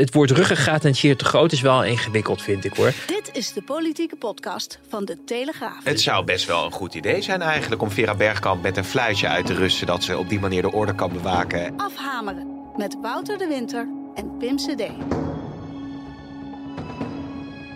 Het woord ruggengraat en cheer te groot is wel ingewikkeld, vind ik hoor. Dit is de politieke podcast van de Telegraaf. Het zou best wel een goed idee zijn eigenlijk om Vera Bergkamp met een fluitje uit te rusten... dat ze op die manier de orde kan bewaken. Afhameren met Wouter de Winter en Pim CD.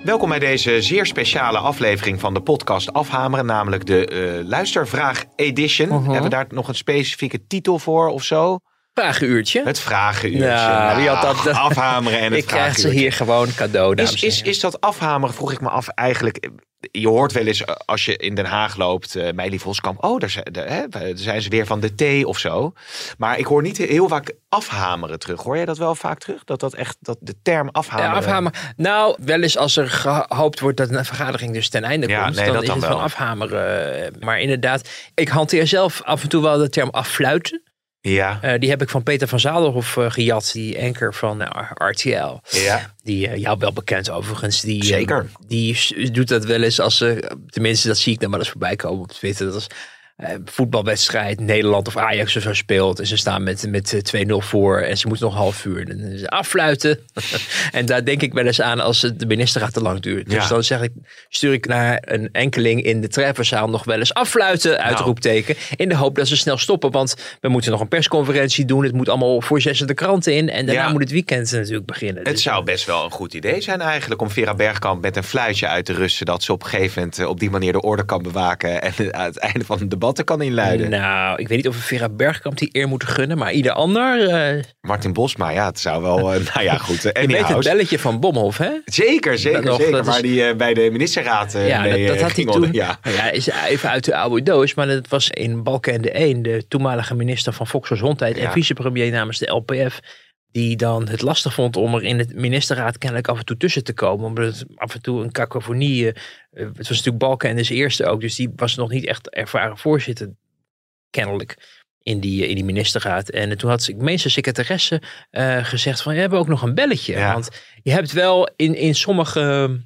Welkom bij deze zeer speciale aflevering van de podcast Afhameren, namelijk de eh, Luistervraag Edition. Mhm. Hebben we daar nog een specifieke titel voor of zo? Vragenuurtje. Het vragenuurtje. Ja, wie had dat- Nou, Afhameren en het ik krijg ze hier gewoon cadeau, dames Is, is, is dat afhameren, vroeg ik me af, eigenlijk... Je hoort wel eens eh, als je in Den Haag loopt, uh, Meili Voskamp... oh, daar zijn, de, hè, daar zijn ze weer van de thee of zo. Maar ik hoor niet heel vaak afhameren terug. Hoor jij dat wel vaak terug? Dat dat echt, dat de term afhameren... Ja, afhameren. Nou, wel eens als er gehoopt wordt dat een vergadering dus ten einde Ja, komt, nee, dan dat is dan het van wel. afhameren. Maar inderdaad, ik hanteer zelf af en toe wel de term affluiten. Ja, Eh, die heb ik van Peter van Zadelhof eh, gejat, die anker van eh, RTL. ja. Die jou wel bekend overigens. Die, Zeker. die doet dat wel eens als ze, tenminste dat zie ik dan wel eens voorbij komen op Twitter. Dat als eh, voetbalwedstrijd Nederland of Ajax of zo speelt. En ze staan met, met eh, 2-0 voor en ze moeten nog een half uur. En dan is het affluiten. en daar denk ik wel eens aan als het de ministerraad te lang duurt. Dus dan zeg ik, stuur ik naar een enkeling in de trefferzaal nog wel eens affluiten, Nou. uitroepteken. In de hoop dat ze snel stoppen. Want we moeten nog een persconferentie doen. Het moet allemaal voor zessen de kranten in. En daarna Ja. moet het weekend natuurlijk beginnen. Het Dus- zou best wel een goed idee zijn eigenlijk om Vera Bergkamp met een fluitje uit te rusten. Dat ze op een gegeven moment eh, op die manier de orde kan bewaken en aan het einde van het debatten kan inluiden. Nou, ik weet niet of we Vera Bergkamp die eer moeten gunnen, maar ieder ander. eh Martin Bosma, ja, het zou wel, eh, nou ja goed. eh, je weet het belletje van Bomhoff, hè? Zeker, zeker, nog, zeker. is- Waar die eh, bij de ministerraad eh, Ja, mee, dat, dat eh, had hij toen. onder- Ja. Nou ja, is even uit de oude doos, maar dat was in Balkenende 1, de toenmalige minister van Volksgezondheid Ja. en vicepremier namens de LPF. Die dan het lastig vond om er in het ministerraad kennelijk af en toe tussen te komen. Omdat het af en toe een cacophonie. eh, eh, het was natuurlijk Balkenende's eerste ook. Dus die was nog niet echt ervaren voorzitter. Kennelijk. In die, in die ministerraad. En toen had ik meeste secretaresse eh, gezegd van... we hebben ook nog een belletje. Ja. Want je hebt wel in, in sommige...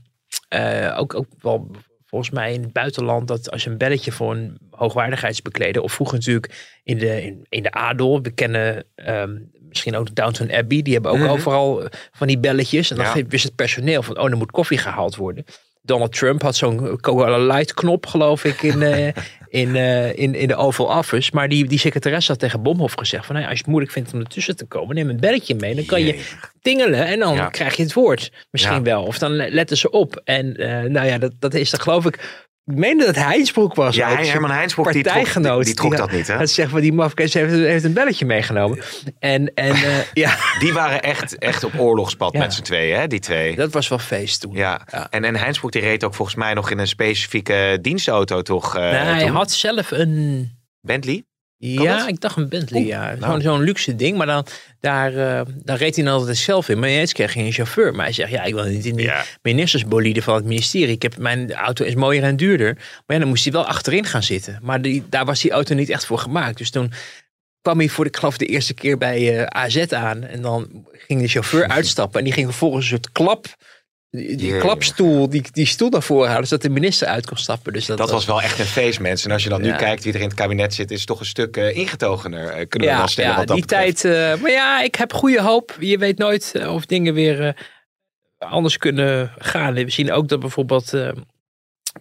eh, ook, ook wel volgens mij in het buitenland... dat als je een belletje voor een hoogwaardigheidsbekleder... of vroeger natuurlijk in de, in, in de adel... we kennen ehm, misschien ook Downton Abbey... die hebben ook Mhm. overal eh, van die belletjes. En dan Ja. wist het personeel van... oh, er moet koffie gehaald worden. Donald Trump had zo'n Coca-Cola Light knop, geloof ik, in, eh, in, eh, in, in de Oval Office. Maar die, die secretaresse had tegen Bomhoff gezegd van... Nou, als je het moeilijk vindt om ertussen te komen, neem een belletje mee. Dan kan je tingelen en dan Ja. krijg je het woord. Misschien Ja. wel. Of dan le- letten ze op. En nou ja, dat, dat is dan geloof ik... Ik meende dat Heinsbroek was. Ja, Herman Heinsbroek, die trok, die, die trok Die- dat niet, hè? Hij zegt van die mafkees heeft, heeft een belletje meegenomen. En, en eh, ja, Die waren echt, echt op oorlogspad Ja. met z'n tweeën, hè, die twee. dat was wel feest toen. Ja, Ja. en, en Heinsbroek die reed ook volgens mij nog in een specifieke dienstauto, toch? eh, Nee, hij toen? had zelf een... Bentley? Ja, dat? ik dacht een Bentley, Oeh, ja. nou. Zo'n luxe ding, maar dan, daar, eh, daar reed hij dan altijd zelf in. Maar ineens kreeg hij een chauffeur. Maar hij zegt, ja, ik wil niet in Ja. ministersbolide van het ministerie. Ik heb, mijn auto is mooier en duurder. Maar ja, dan moest hij wel achterin gaan zitten. Maar die, daar was die auto niet echt voor gemaakt. Dus toen kwam hij voor, ik geloof, de eerste keer bij eh, AZ aan. En dan ging de chauffeur uitstappen. En die ging vervolgens een soort klap... Die, Jee. klapstoel, die, die stoel naar voren halen, zodat de minister uit kon stappen. Dus dat, Dat was wel echt een feest, mensen. En als je dan nu kijkt wie er in het kabinet zit, is het toch een stuk eh, ingetogener, eh, kunnen we wel stellen. ja wat dat die betreft. tijd. eh, maar ja, ik heb goede hoop. Je weet nooit of dingen weer anders kunnen gaan. We zien ook dat bijvoorbeeld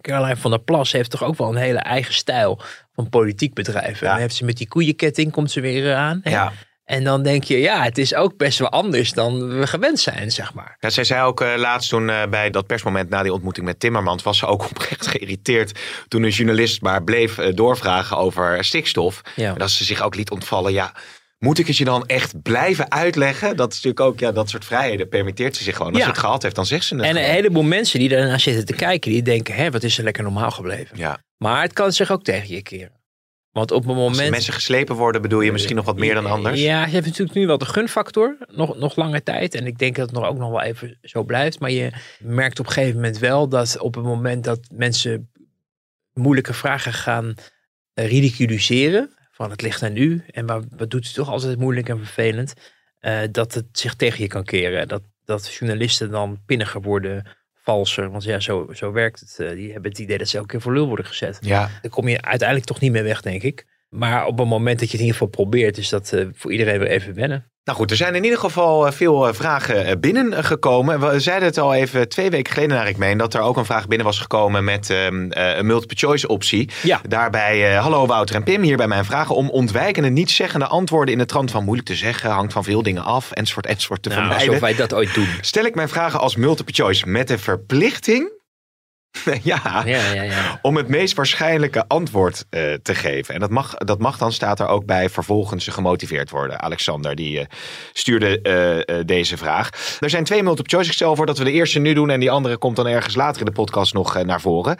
Caroline van der Plas heeft toch ook wel een hele eigen stijl van politiek bedrijven. Ja. En heeft ze met die koeienketting komt ze weer aan. Ja. En dan denk je, ja, het is ook best wel anders dan we gewend zijn, zeg maar. Ja, zij zei ook eh, laatst toen eh, bij dat persmoment na die ontmoeting met Timmermans... was ze ook oprecht geïrriteerd toen een journalist maar bleef eh, doorvragen over stikstof. Ja. En dat ze zich ook liet ontvallen, ja... Moet ik het je dan echt blijven uitleggen? Dat is natuurlijk ook, ja, dat soort vrijheden permitteert ze zich gewoon. Als Ja. ze het gehad heeft, dan zegt ze het En een heleboel mensen die daarna zitten te kijken, die denken, hè, wat is er lekker normaal gebleven. Ja, Maar het kan zich ook tegen je keren. Want op het Als moment... de mensen geslepen worden, bedoel je misschien nog wat meer dan anders? Ja, je hebt natuurlijk nu wel de gunfactor, nog, nog lange tijd. En ik denk dat het nog ook nog wel even zo blijft. Maar je merkt op een gegeven moment wel dat op het moment dat mensen moeilijke vragen gaan ridiculiseren. Van het ligt aan u en wat, wat doet u toch altijd moeilijk en vervelend. eh, dat het zich tegen je kan keren. Dat, dat journalisten dan pinniger worden, valser. Want ja, zo, zo werkt het. Eh, die hebben het idee dat ze elke keer voor lul worden gezet. Ja. Daar kom je uiteindelijk toch niet meer weg, denk ik. Maar op het moment dat je het in ieder geval probeert, is dat eh, voor iedereen weer even wennen. Nou goed, er zijn in ieder geval eh, veel eh, vragen binnengekomen. We zeiden het al even twee weken geleden naar ik meen... dat er ook een vraag binnen was gekomen met ehm, eh, een multiple choice optie. Ja. Daarbij, hallo Wouter en Pim, hier bij mijn vragen... om ontwijkende, niet zeggende antwoorden in de trant van moeilijk te zeggen... hangt van veel dingen af, enzovoort, enzovoort te Nou, vermijden. alsof wij dat ooit doen. Stel ik mijn vragen als multiple choice met de verplichting... ja, Ja, ja, ja. om het meest waarschijnlijke antwoord eh, te geven. En dat mag, dat mag dan, staat er ook bij, vervolgens gemotiveerd worden. Alexander, die eh, stuurde eh, deze vraag. Er zijn twee multiple choice. Ik stel voor dat we de eerste nu doen en die andere komt dan ergens later in de podcast nog naar voren.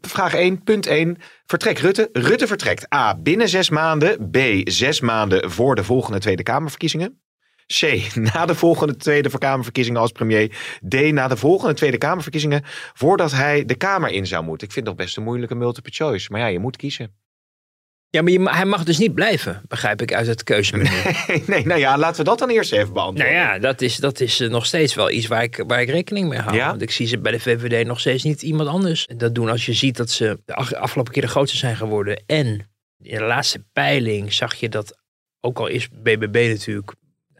Vraag 1, punt 1. Vertrek Rutte. Rutte vertrekt A. Binnen zes maanden. B. Zes maanden voor de volgende Tweede Kamerverkiezingen. C. Na de volgende Tweede Kamerverkiezingen als premier. D. Na de volgende Tweede Kamerverkiezingen voordat hij de Kamer in zou moeten. Ik vind dat best een moeilijke multiple choice. Maar ja, je moet kiezen. Ja, maar je, hij mag dus niet blijven, begrijp ik uit het keuzemenu. Nee, nee, nou ja, laten we dat dan eerst even beantwoorden. Nou ja, dat is, dat is eh, nog steeds wel iets waar ik, waar ik rekening mee hou. Ja? Want ik zie ze bij de VVD nog steeds niet iemand anders dat doen. Als je ziet dat ze de afgelopen keer de grootste zijn geworden. En in de laatste peiling zag je dat, ook al is BBB natuurlijk,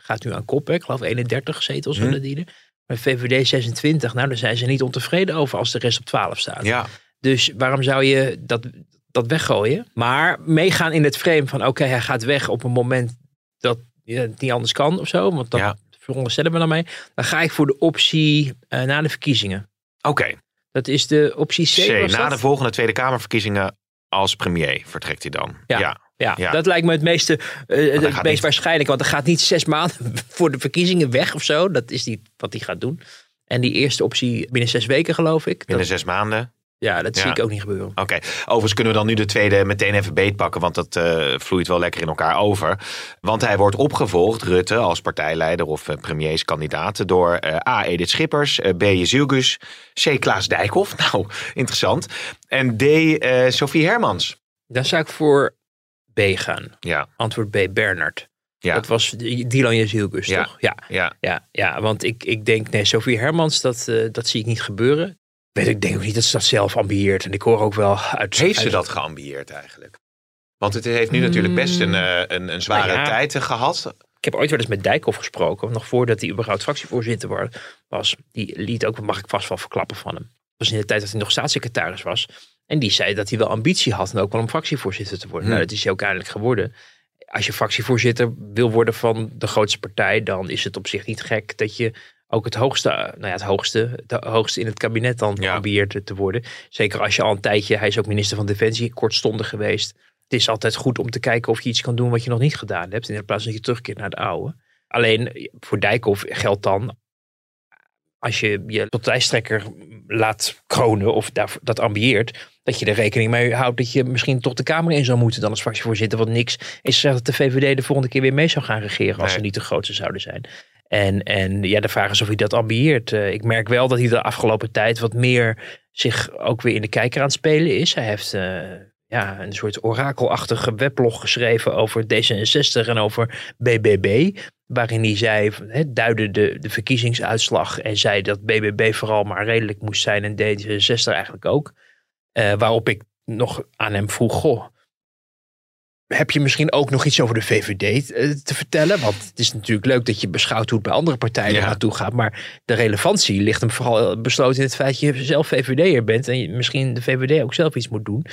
gaat nu aan kop. hè. Ik geloof 31 zetels Hm. zullen die er. Maar VVD 26, nou daar zijn ze niet ontevreden over als de rest op 12 staat. Ja, Dus waarom zou je dat, dat weggooien? Maar meegaan in het frame van oké, hij gaat weg op een moment dat je het niet anders kan of zo. Want dat Ja. veronderstellen we dan mee. Dan ga ik voor de optie eh, na de verkiezingen. oké. Dat is de optie C. Na dat? de volgende Tweede Kamerverkiezingen als premier vertrekt hij dan. Ja. ja. Ja, ja. dat lijkt me het meeste, eh, het meest waarschijnlijk. Want er gaat niet zes maanden voor de verkiezingen weg of zo. Dat is niet wat hij gaat doen. En die eerste optie binnen zes weken geloof ik. Binnen Dat, zes maanden. ja, dat zie ik ook niet gebeuren. Oké, overigens kunnen we dan nu de tweede meteen even beetpakken, want dat eh, vloeit wel lekker in elkaar over. Want hij wordt opgevolgd, Rutte, als partijleider of eh, premierskandidaat, door A. Edith Schippers, B. Jezielgus, C. Klaas Dijkhoff, nou, interessant, en D. Sophie Hermans. Dan zou ik voor B gaan. Ja, Antwoord B, Bernard. ja, Dat was Dylan Jezielgus, Ja. toch? Ja, ja. ja, ja want ik, ik denk, nee, Sophie Hermans, dat, eh, dat zie ik niet gebeuren. Weet, ik denk ook niet dat ze dat zelf ambieert. En ik hoor ook wel uit... Heeft ze dat geambieerd eigenlijk? Want het heeft nu natuurlijk best een, eh, een, een zware Nou ja. tijd eh, gehad. Ik heb ooit wel eens met Dijkhoff gesproken, nog voordat hij überhaupt fractievoorzitter wa- was. Die liet ook, mag ik vast wel verklappen van hem. Dat was in de tijd dat hij nog staatssecretaris was. En die zei dat hij wel ambitie had en ook wel om fractievoorzitter te worden. Hmm. Nou, dat is hij ook eindelijk geworden. Als je fractievoorzitter wil worden van de grootste partij, dan is het op zich niet gek dat je ook het hoogste, nou ja, het hoogste, het hoogste in het kabinet dan Ja. ambieert te worden. Zeker als je al een tijdje, hij is ook minister van Defensie, kortstondig geweest. Het is altijd goed om te kijken of je iets kan doen wat je nog niet gedaan hebt. In plaats dat je terugkeert naar de oude. Alleen voor Dijkhoff geldt dan. Als je je tot lijsttrekker laat kronen of daar, dat ambieert. Dat je er rekening mee houdt dat je misschien toch de Kamer in zou moeten dan als fractievoorzitter. Want niks is gezegd dat de VVD de volgende keer weer mee zou gaan regeren. Als Nee. ze niet de grootste zouden zijn. En, en ja, de vraag is of hij dat ambieert. Eh, ik merk wel dat hij de afgelopen tijd wat meer zich ook weer in de kijker aan het spelen is. Hij heeft eh, ja, een soort orakelachtige weblog geschreven over D66 en over BBB. Waarin hij zei, hè, duidde de, de verkiezingsuitslag en zei dat BBB vooral maar redelijk moest zijn en D66 eigenlijk ook. Eh, waarop ik nog aan hem vroeg, goh, heb je misschien ook nog iets over de VVD eh, te vertellen? Want het is natuurlijk leuk dat je beschouwt hoe het bij andere partijen Ja. naartoe gaat. Maar de relevantie ligt hem vooral besloten in het feit dat je zelf VVD'er bent. En misschien de VVD ook zelf iets moet doen.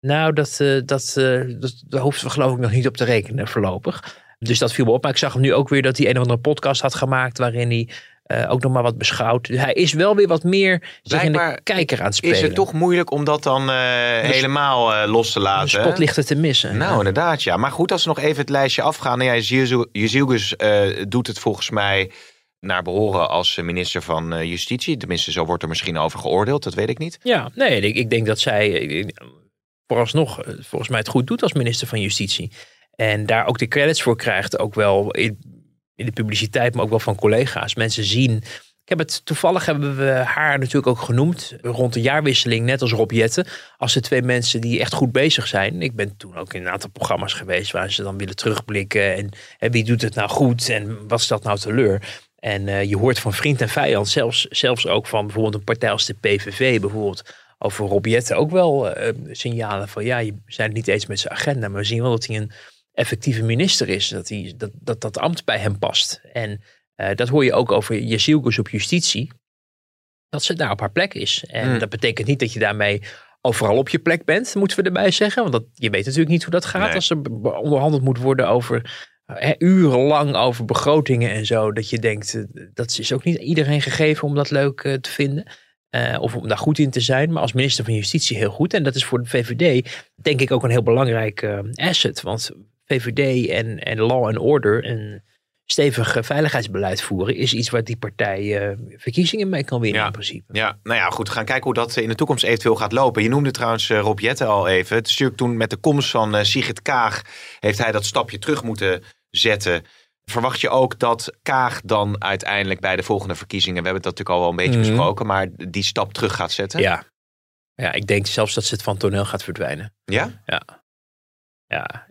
Nou, dat, eh, dat, eh, dat, daar hoeven we geloof ik nog niet op te rekenen voorlopig. Dus dat viel me op. Maar ik zag hem nu ook weer dat hij een of andere podcast had gemaakt. Waarin hij eh, ook nog maar wat beschouwt. Dus hij is wel weer wat meer zich in de kijker aan het spelen. Is het toch moeilijk om dat dan eh, helemaal eh, los te de laten? spotlichten te missen. Nou, inderdaad, ja. Maar goed, als we nog even het lijstje afgaan. Nou ja, Jeziel- Jezielgus doet het volgens mij naar behoren als minister van Justitie. Tenminste, zo wordt er misschien over geoordeeld, dat weet ik niet. Ja, nee, ik, ik denk dat zij. vooralsnog volgens mij het goed doet als minister van Justitie. En daar ook de credits voor krijgt, ook wel in, in de publiciteit, maar ook wel van collega's. Mensen zien. Ik heb het, toevallig hebben we haar natuurlijk ook genoemd rond de jaarwisseling, net als Rob Jetten. Als de twee mensen die echt goed bezig zijn. Ik ben toen ook in een aantal programma's geweest waar ze dan willen terugblikken. En, wie doet het nou goed en wat stelt nou teleur? En uh, je hoort van vriend en vijand, zelfs, zelfs ook van bijvoorbeeld een partij als de PVV, bijvoorbeeld over Rob Jetten ook wel uh, signalen van ja, je zijn het niet eens met zijn agenda, maar we zien wel dat hij een effectieve minister is. Dat hij, dat, dat, dat ambt bij hem past. En uh, dat hoor je ook over Jezielgus op justitie. Dat ze daar op haar plek is. En Hmm. dat betekent niet dat je daarmee overal op je plek bent, moeten we erbij zeggen. Want dat, je weet natuurlijk niet hoe dat gaat Nee. als er onderhandeld moet worden over hè, urenlang over begrotingen en zo. Dat je denkt, eh, dat is ook niet iedereen gegeven om dat leuk eh, te vinden. eh, of om daar goed in te zijn. Maar als minister van Justitie heel goed. En dat is voor de VVD denk ik ook een heel belangrijk eh, asset. Want VVD en, en law and order en stevig eh, veiligheidsbeleid voeren... is iets waar die partij eh, verkiezingen mee kan winnen Ja. in principe. Ja, nou ja, goed. We gaan kijken hoe dat in de toekomst eventueel gaat lopen. Je noemde trouwens eh, Rob Jetten al even. Het is natuurlijk toen met de komst van eh, Sigrid Kaag... heeft hij dat stapje terug moeten zetten. Verwacht je ook dat Kaag dan uiteindelijk bij de volgende verkiezingen... we hebben het natuurlijk al wel een beetje Mhm. besproken... maar die stap terug gaat zetten? Ja. ja, ik denk zelfs dat ze het van toneel gaat verdwijnen. Ja? Ja,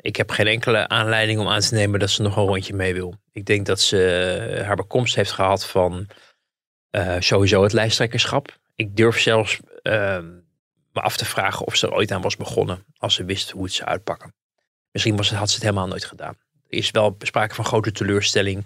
ik heb geen enkele aanleiding om aan te nemen dat ze nog een rondje mee wil. Ik denk dat ze eh, haar bekomst heeft gehad van eh, sowieso het lijsttrekkerschap. Ik durf zelfs ehm, me af te vragen of ze er ooit aan was begonnen als ze wist hoe het zou uitpakken. Misschien was het, had ze het helemaal nooit gedaan. Er is wel sprake van grote teleurstelling.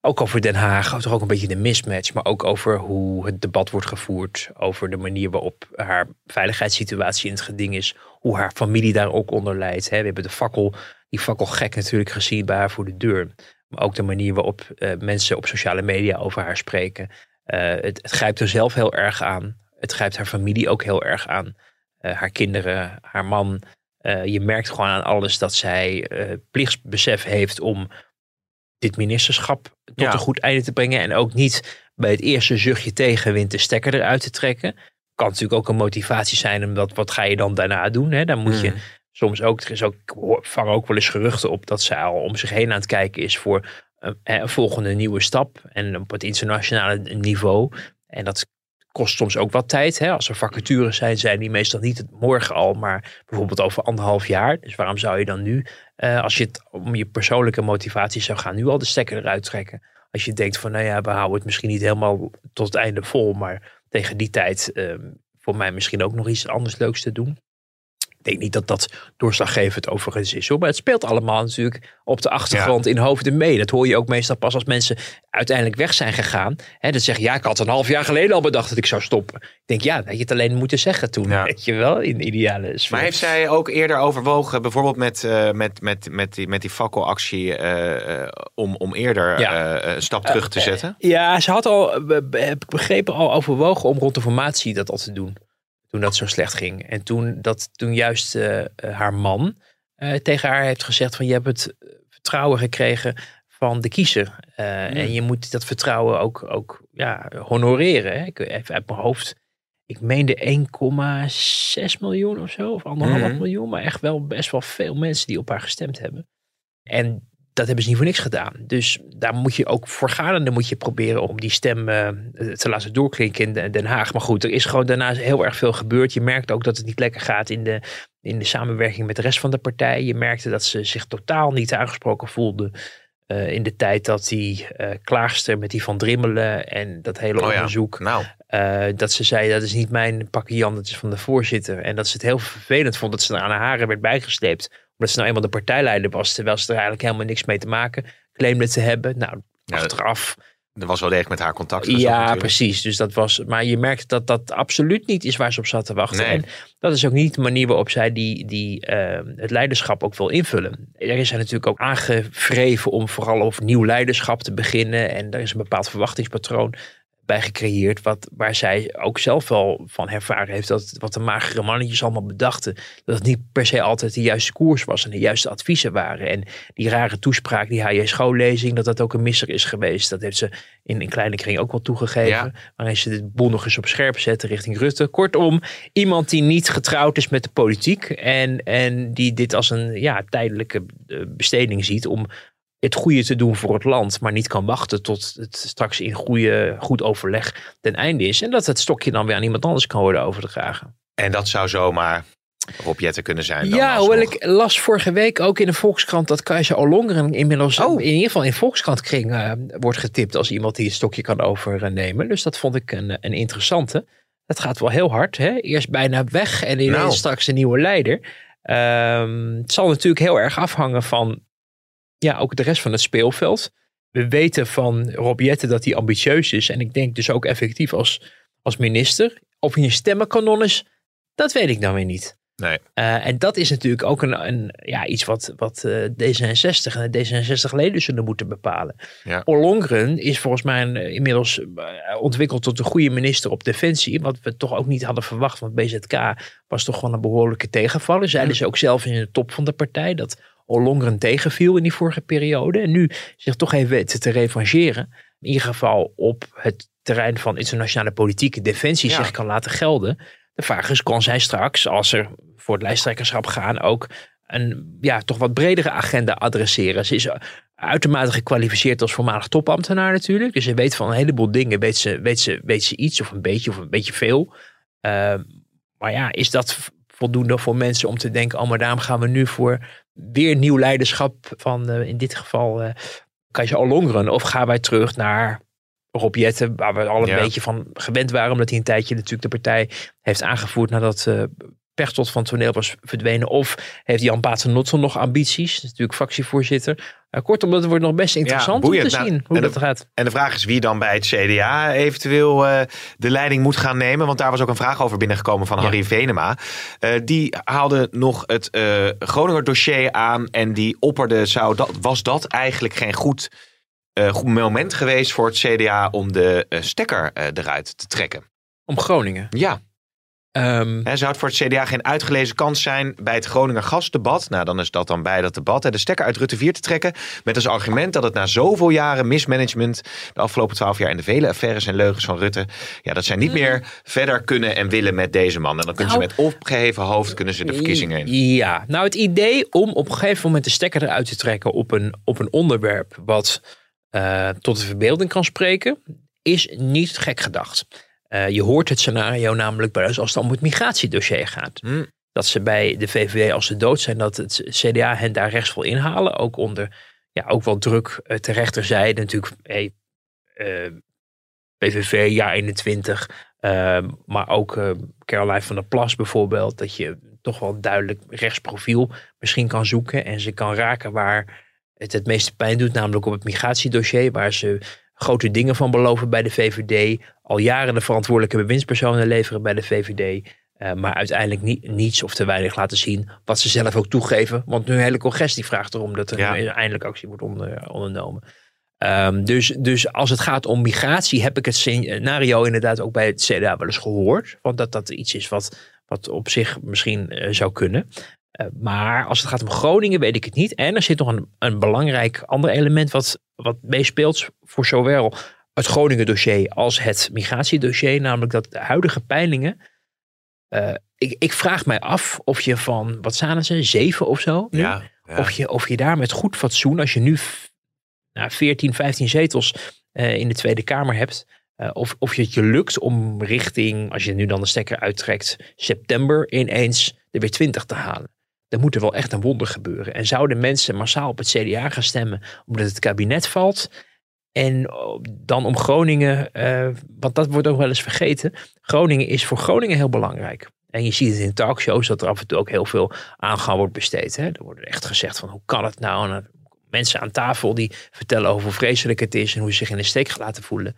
Ook over Den Haag, toch ook een beetje de mismatch. Maar ook over hoe het debat wordt gevoerd. Over de manier waarop haar veiligheidssituatie in het geding is. Hoe haar familie daar ook onder leidt. hè. We hebben de fakkel, die fakkelgek natuurlijk gezien bij haar voor de deur. Maar ook de manier waarop eh, mensen op sociale media over haar spreken. Eh, het, het grijpt er zelf heel erg aan. Het grijpt haar familie ook heel erg aan. Eh, haar kinderen, haar man. Je merkt gewoon aan alles dat zij plichtsbesef heeft om dit ministerschap tot Ja. een goed einde te brengen. En ook niet bij het eerste zuchtje tegenwind de stekker eruit te trekken. Kan natuurlijk ook een motivatie zijn, omdat wat ga je dan daarna doen? Hè? Dan moet je Mhm. soms ook, er is ook, vang ook wel eens geruchten op dat ze al om zich heen aan het kijken is voor een, een volgende nieuwe stap. En op het internationale niveau. En dat kost soms ook wat tijd. Hè? Als er vacatures zijn, zijn die meestal niet het morgen al, maar bijvoorbeeld over anderhalf jaar. Dus waarom zou je dan nu, eh, als je het om je persoonlijke motivatie zou gaan, nu al de stekker eruit trekken? Als je denkt van, nou ja, we houden het misschien niet helemaal tot het einde vol, maar tegen die tijd eh, voor mij misschien ook nog iets anders leuks te doen. Ik denk niet dat dat doorslaggevend overigens is hoor. Maar het speelt allemaal natuurlijk op de achtergrond in hoofden mee. Dat hoor je ook meestal pas als mensen uiteindelijk weg zijn gegaan. Hè, dat zeggen, ja, ik had een half jaar geleden al bedacht dat ik zou stoppen. Ik denk, ja, dat je het alleen moeten zeggen toen. Ja. Weet je wel, in de ideale sfeer. Maar heeft zij ook eerder overwogen, bijvoorbeeld met, eh, met, met, met, die, met die fakkelactie, eh, eh, om, om eerder Ja. een stap terug te zetten? Ja, ze had al, heb ik begrepen, al overwogen om rond de formatie dat al te doen. Toen dat zo slecht ging. En toen, dat, toen juist eh, eh, haar man eh, tegen haar heeft gezegd van je hebt het vertrouwen gekregen van de kiezer. En je moet dat vertrouwen ook, ook ja, honoreren. Hè. Ik even uit mijn hoofd. Ik meende 1,6 miljoen of zo. Of anderhalf Mhm. miljoen. Maar echt wel best wel veel mensen die op haar gestemd hebben. En dat hebben ze niet voor niks gedaan. Dus daar moet je ook voor gaan. En dan moet je proberen om die stem eh, te laten doorklinken in Den- Haag. Maar goed, er is gewoon daarna heel erg veel gebeurd. Je merkt ook dat het niet lekker gaat in de, in de samenwerking met de rest van de partij. Je merkte dat ze zich totaal niet aangesproken voelde. eh, in de tijd dat die eh klaagster met die van Drimmelen en dat hele Oh ja. onderzoek. Nou, dat ze zei, dat is niet mijn pakje Jan, dat is van de voorzitter. En dat ze het heel vervelend vond dat ze aan haar haren werd bijgesleept. Omdat ze nou eenmaal de partijleider was, terwijl ze er eigenlijk helemaal niks mee te maken claimde te hebben. Nou, Ja, achteraf. er was wel degelijk met haar contact. Ja, natuurlijk. precies. Dus dat was, maar je merkt dat dat absoluut niet is waar ze op zat te wachten. Nee. En dat is ook niet de manier waarop zij die, die, eh, het leiderschap ook wil invullen. Er is zij natuurlijk ook aangevreven om vooral over nieuw leiderschap te beginnen. En er is een bepaald verwachtingspatroon. Bij gecreëerd. Wat, waar zij ook zelf wel van ervaren heeft. Dat wat de magere mannetjes allemaal bedachten. Dat het niet per se altijd de juiste koers was. En de juiste adviezen waren. En die rare toespraak, die HJ schoollezing. Dat dat ook een misser is geweest. Dat heeft ze in een kleine kring ook wel toegegeven. Ja. Waarin ze de boel nog eens op scherp zetten richting Rutte. Kortom, iemand die niet getrouwd is met de politiek. En, en die dit als een ja, tijdelijke eh, besteding ziet. Om het goede te doen voor het land, maar niet kan wachten tot het straks in goede, goed overleg ten einde is. En dat het stokje dan weer aan iemand anders kan worden overgedragen. En dat zou zomaar Rob Jetten kunnen zijn. Dan Ja, hoewel ik las vorige week ook in de Volkskrant dat Kajsa Ollongren inmiddels Oh. in ieder geval in Volkskrant-kring eh, wordt getipt als iemand die het stokje kan overnemen. Dus dat vond ik een, een interessante. Dat gaat wel heel hard. Hè? Eerst bijna weg en ineens Nou. straks een nieuwe leider. Ehm, het zal natuurlijk heel erg afhangen van ja, ook de rest van het speelveld. We weten van Rob Jetten dat hij ambitieus is. En ik denk dus ook effectief als, als minister. Of hij een stemmenkanon is, dat weet ik dan weer niet. Nee. Eh, en dat is natuurlijk ook een, een, ja, iets wat, wat eh, D66 en de D66-leden zullen moeten bepalen. Ja. Ollongren is volgens mij een, eh, inmiddels ontwikkeld tot een goede minister op defensie. Wat we toch ook niet hadden verwacht. Want BZK was toch wel een behoorlijke tegenvaller. Zeiden ze ook zelf in de top van de partij dat Ollongren tegenviel in die vorige periode. En nu zich toch even weten te revancheren. In ieder geval op het terrein van internationale politieke defensie Ja. zich kan laten gelden. De vraag is, kan zij straks, als er voor het lijsttrekkerschap gaan, ook een ja, toch wat bredere agenda adresseren? Ze is uitermate gekwalificeerd als voormalig topambtenaar natuurlijk. Dus ze weet van een heleboel dingen, weet ze, weet ze, weet ze iets of een beetje of een beetje veel. Uh, maar ja, is dat voldoende voor mensen om te denken, oh maar daarom gaan we nu voor weer nieuw leiderschap van uh, in dit geval uh, Kajsa Ollongren? Of gaan wij terug naar Rob Jetten, waar we al een Ja. beetje van gewend waren, omdat hij een tijdje natuurlijk de partij heeft aangevoerd nadat uh, Pechtold van toneel was verdwenen. Of heeft Jan Paternotte nog ambities, natuurlijk fractievoorzitter. Kortom, dat wordt nog best interessant om te Nou, zien hoe dat de- gaat. En de vraag is wie dan bij het CDA eventueel eh, de leiding moet gaan nemen. Want daar was ook een vraag over binnengekomen van Ja. Harry Venema. Eh, die haalde nog het eh, Groninger dossier aan. En die opperde, zou dat, was dat eigenlijk geen goed, goed moment geweest voor het CDA om de stekker eruit te trekken? Om Groningen. Ja, Hè, zou het voor het CDA geen uitgelezen kans zijn bij het Groninger gasdebat? Nou, dan is dat dan bij dat debat. Hè, de stekker uit Rutte 4 te trekken. Met als argument dat het na zoveel jaren mismanagement. de afgelopen twaalf jaar en de vele affaires en leugens van Rutte. ja, dat zij niet meer verder kunnen en willen met deze man. En dan kunnen Nou, ze met opgeheven hoofd kunnen ze de verkiezingen in. Ja, nou het idee om op een gegeven moment de stekker eruit te trekken op een, op een onderwerp wat eh, tot de verbeelding kan spreken, is niet gek gedacht. Eh, je hoort het scenario namelijk eens als het om het migratiedossier gaat. Hm. Dat ze bij de VVD als ze dood zijn, dat het CDA hen daar rechts wil inhalen. Ook onder ja, ook wel druk eh, ter rechterzijde. Natuurlijk hey, eh, PVV, jaar 21. eh, maar ook eh Caroline van der Plas bijvoorbeeld. Dat je toch wel een duidelijk rechtsprofiel misschien kan zoeken. En ze kan raken waar het het meeste pijn doet. Namelijk op het migratiedossier. Waar ze grote dingen van beloven bij de VVD. Al jaren de verantwoordelijke bewindspersonen leveren bij de VVD. eh, maar uiteindelijk niet, niets of te weinig laten zien. Wat ze zelf ook toegeven. Want nu een hele congres die vraagt erom dat er Ja. eindelijk actie wordt onder, ondernomen. Ehm, dus, dus als het gaat om migratie, heb ik het scenario inderdaad ook bij het CDA wel eens gehoord. Want dat dat iets is wat, wat op zich misschien eh, zou kunnen. Eh, maar als het gaat om Groningen, weet ik het niet. En er zit nog een, een belangrijk ander element wat, wat meespeelt voor zowel het Groningen dossier als het migratiedossier. Namelijk dat de huidige peilingen. eh, ik, ik vraag mij af of je van, wat zaten ze, zeven of zo? nu? Ja, ja. Of, je, of je daar met goed fatsoen, als je nu nou, 14, 15 zetels eh, in de Tweede Kamer hebt. eh, of, of je het je lukt om richting, als je nu dan de stekker uittrekt, september ineens er weer 20 te halen. Dan moet er wel echt een wonder gebeuren. En zouden mensen massaal op het CDA gaan stemmen omdat het kabinet valt? En oh, dan om Groningen, eh, want dat wordt ook wel eens vergeten. Groningen is voor Groningen heel belangrijk. En je ziet het in talkshows dat er af en toe ook heel veel aangaan wordt besteed. Hè? Er wordt echt gezegd van hoe kan het nou? En mensen aan tafel die vertellen over hoe vreselijk het is en hoe ze zich in de steek laten voelen.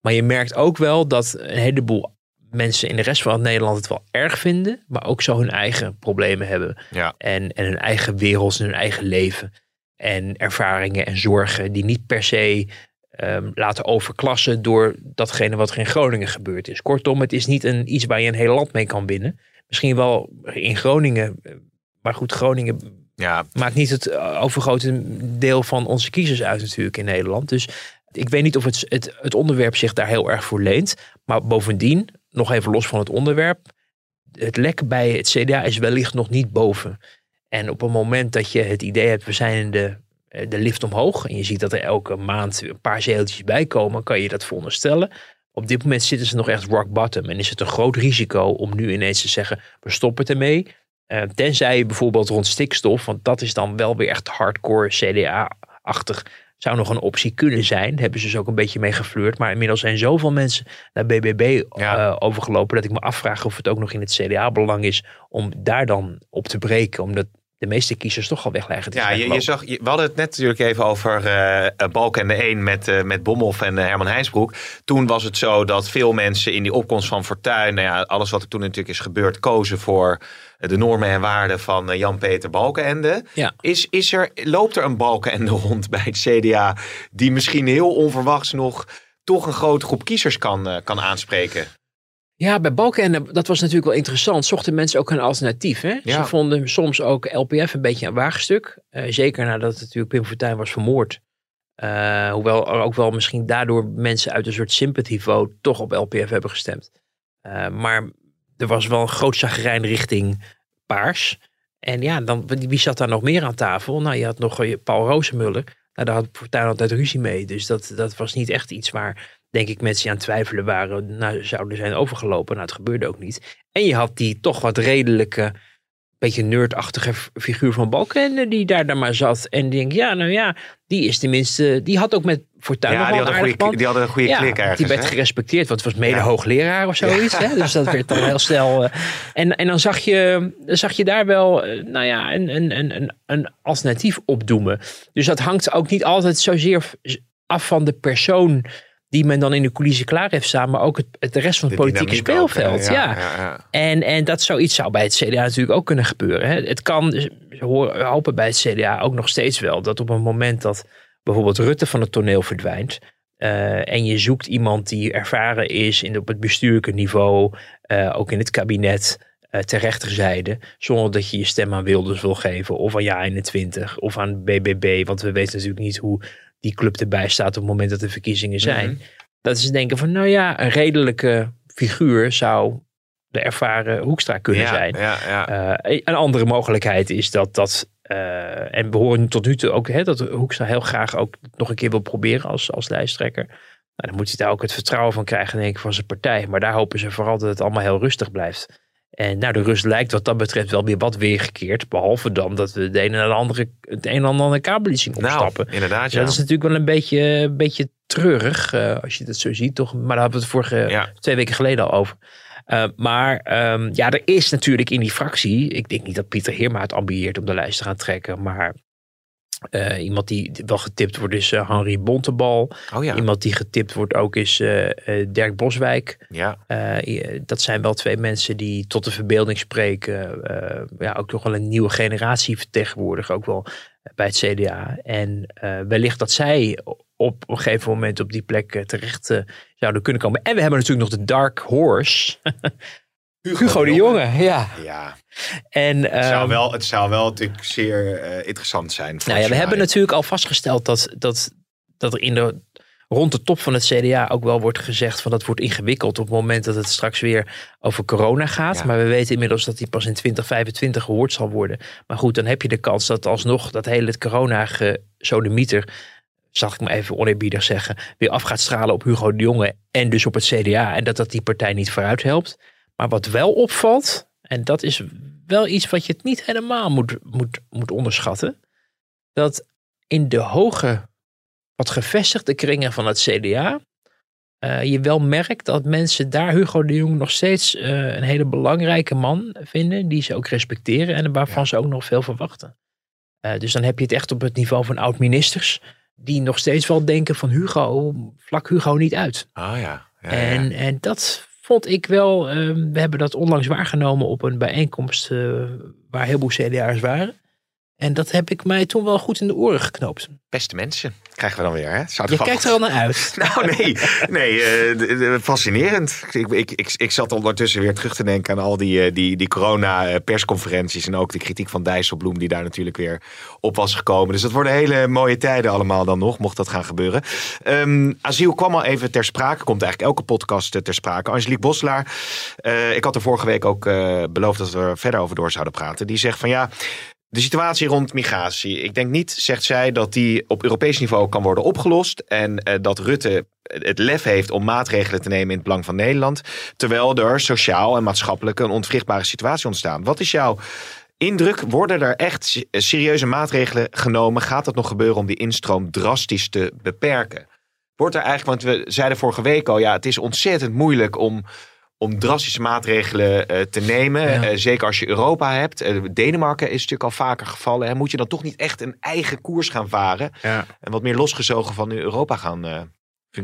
Maar je merkt ook wel dat een heleboel mensen in de rest van Nederland het wel erg vinden, maar ook zo hun eigen problemen hebben. Ja. En, en hun eigen wereld en hun eigen leven. En ervaringen en zorgen die niet per se ehm, laten overklassen door datgene wat er in Groningen gebeurd is. Kortom, het is niet een, iets waar je een heel land mee kan winnen. Misschien wel in Groningen, eh, maar goed, Groningen Ja, maakt niet het eh, overgrote deel van onze kiezers uit natuurlijk in Nederland. Dus ik weet niet of het, het, het onderwerp zich daar heel erg voor leent. Maar bovendien, nog even los van het onderwerp. Het lek bij het CDA is wellicht nog niet boven. En op het moment dat je het idee hebt, we zijn in de, eh, de lift omhoog. En je ziet dat er elke maand een paar zeeltjes bij komen, kan je dat veronderstellen. Op dit moment zitten ze nog echt rock bottom. En is het een groot risico om nu ineens te zeggen, we stoppen het ermee. Eh, tenzij je bijvoorbeeld rond stikstof, want dat is dan wel weer echt hardcore CDA-achtig, zou nog een optie kunnen zijn. Daar hebben ze dus ook een beetje mee gefleurd. Maar inmiddels zijn zoveel mensen naar BBB Ja. eh, overgelopen dat ik me afvraag of het ook nog in het CDA-belang is om daar dan op te breken. Omdat de meeste kiezers toch al wegleggen. Ja, je, je zag, je- we hadden het net natuurlijk even over eh Balk en de 1 met, eh met Bomhoff en Herman Heinsbroek. Toen was het zo dat veel mensen in die opkomst van Fortuyn, nou ja, alles wat er toen natuurlijk is gebeurd, kozen voor de normen en waarden van Jan-Peter Balkenende. Ja. Is, is er, loopt er een Balkenende rond bij het CDA die misschien heel onverwachts nog toch een grote groep kiezers kan, kan aanspreken? Ja, bij Balkenende, dat was natuurlijk wel interessant. Zochten mensen ook een alternatief. Hè? Ja. Ze vonden soms ook LPF een beetje een waagstuk. Eh, zeker nadat natuurlijk Pim Fortuyn was vermoord. Eh, hoewel er ook wel misschien daardoor mensen uit een soort sympathy vote toch op LPF hebben gestemd. Eh, maar er was wel een groot zagrijn richting paars. En ja, dan, wie zat daar nog meer aan tafel? Nou, je had nog eh, Paul Rozenmuller. Nou, daar had Fortuyn altijd ruzie mee. Dus dat, dat was niet echt iets waar, denk ik, mensen die aan het twijfelen waren. Nou, zouden zijn overgelopen. Nou, het gebeurde ook niet. En je had die toch wat redelijke, beetje nerdachtige figuur van Balken die daar dan maar zat. En denk, ja, nou ja, die is tenminste, die had ook met Fortuyn Ja, die hadden een goede, die hadden een goede Ja, klik ergens. die werd hè? gerespecteerd, want het was mede Ja. hoogleraar of zoiets. Hè? Dus dat werd dan heel snel. eh, en, en dan zag je, zag je daar wel, eh, nou ja, een, een, een, een, een alternatief opdoemen. Dus dat hangt ook niet altijd zozeer af van de persoon die men dan in de coulissen klaar heeft staan, maar ook het, het de rest van het De politieke ook, speelveld. ja. ja, ja. En, en dat zoiets zou bij het CDA natuurlijk ook kunnen gebeuren. Hè. Het kan, horen- hopen bij het CDA ook nog steeds wel, dat op een moment dat bijvoorbeeld Rutte van het toneel verdwijnt. eh, en je zoekt iemand die ervaren is in, op het bestuurlijke niveau, eh, ook in het kabinet, eh ter rechterzijde, zonder dat je je stem aan Wilders wil geven, of aan Ja21, of aan BBB, want we weten natuurlijk niet hoe die club erbij staat op het moment dat er verkiezingen zijn. Mhm. Dat ze denken van, nou ja, een redelijke figuur zou de ervaren Hoekstra kunnen ja, zijn. Ja, ja. Eh, een andere mogelijkheid is dat dat. eh, en we horen tot nu toe ook hè, dat Hoekstra heel graag ook nog een keer wil proberen als, als lijsttrekker. Nou, dan moet hij daar ook het vertrouwen van krijgen, denk ik, van zijn partij. Maar daar hopen ze vooral dat het allemaal heel rustig blijft. En nou, de rust lijkt wat dat betreft wel weer wat weergekeerd. Behalve dan dat we de ene naar de andere, het een en ander kabel zien opstappen. Nou, inderdaad, ja. Dat is natuurlijk wel een beetje, een beetje treurig, eh, als je dat zo ziet, toch? Maar daar hadden we het vorige, Ja. twee weken geleden al over. Uh, maar um, ja, er is natuurlijk in die fractie, ik denk niet dat Pieter Heerma het ambieert om de lijst te gaan trekken, maar uh, iemand die wel getipt wordt is uh, Henri Bontebal. Oh ja. Iemand die getipt wordt ook is uh, Dirk Boswijk. Ja. dat zijn wel twee mensen die tot de verbeelding spreken. ja, ook toch wel een nieuwe generatie vertegenwoordigen, ook wel bij het CDA. En wellicht dat zij op een gegeven moment op die plek terecht zouden kunnen komen. En we hebben natuurlijk nog de Dark Horse. Hugo, Hugo de Jonge, Jonge. ja. ja. En, het, zou wel, het zou wel natuurlijk zeer uh, interessant zijn. Nou ja, we hebben natuurlijk al vastgesteld dat, dat, dat er in de, rond de top van het CDA ook wel wordt gezegd van dat wordt ingewikkeld op het moment dat het straks weer over corona gaat. Ja. Maar we weten inmiddels dat die pas in 2025 gehoord zal worden. Maar goed, dan heb je de kans dat alsnog dat hele corona gesodemieter zal ik maar even oneerbiedig zeggen, weer af gaat stralen op Hugo de Jonge en dus op het CDA. En dat dat die partij niet vooruit helpt. Maar wat wel opvalt, en dat is wel iets wat je het niet helemaal moet, moet, moet onderschatten. Dat in de hoge, wat gevestigde kringen van het CDA. Uh, je wel merkt dat mensen daar Hugo de Jong nog steeds uh, een hele belangrijke man vinden. Die ze ook respecteren en waarvan ja. ze ook nog veel verwachten. Uh, dus dan heb je het echt op het niveau van oud-ministers. Die nog steeds wel denken van Hugo, vlak Hugo niet uit. Ja. ja, ja. En, en dat vond ik wel, uh, we hebben dat onlangs waargenomen op een bijeenkomst uh, waar heel veel CDA'ers waren. En dat heb ik mij toen wel goed in de oren geknoopt. Beste mensen. krijgen we dan weer. Hè? Je kijkt er al naar uit. Nou, nee. nee uh, de, fascinerend. Ik, ik, ik, ik zat ondertussen weer terug te denken aan al die, uh, die, die corona-persconferenties. En ook de kritiek van Dijsselbloem, die daar natuurlijk weer op was gekomen. Dus dat worden hele mooie tijden allemaal dan nog, mocht dat gaan gebeuren. Um, asiel kwam al even ter sprake. Komt eigenlijk elke podcast ter sprake. Angelique Boslaar. Uh, ik had er vorige week ook beloofd dat we er verder over door zouden praten. Die zegt van ja, de situatie rond migratie. Ik denk niet, zegt zij, dat die op Europees niveau kan worden opgelost. En uh, dat Rutte het lef heeft om maatregelen te nemen in het belang van Nederland. Terwijl er sociaal en maatschappelijk een ontvrichtbare situatie ontstaat. Wat is jouw indruk? Worden er echt serieuze maatregelen genomen? Gaat dat nog gebeuren om die instroom drastisch te beperken? Wordt er eigenlijk, want we zeiden vorige week al, ja, het is ontzettend moeilijk om om drastische maatregelen uh, te nemen. Ja. Uh, zeker als je Europa hebt. Uh, Denemarken is natuurlijk al vaker gevallen. Hè. Moet je dan toch niet echt een eigen koers gaan varen? Ja. En wat meer losgezogen van Europa gaan functioneren?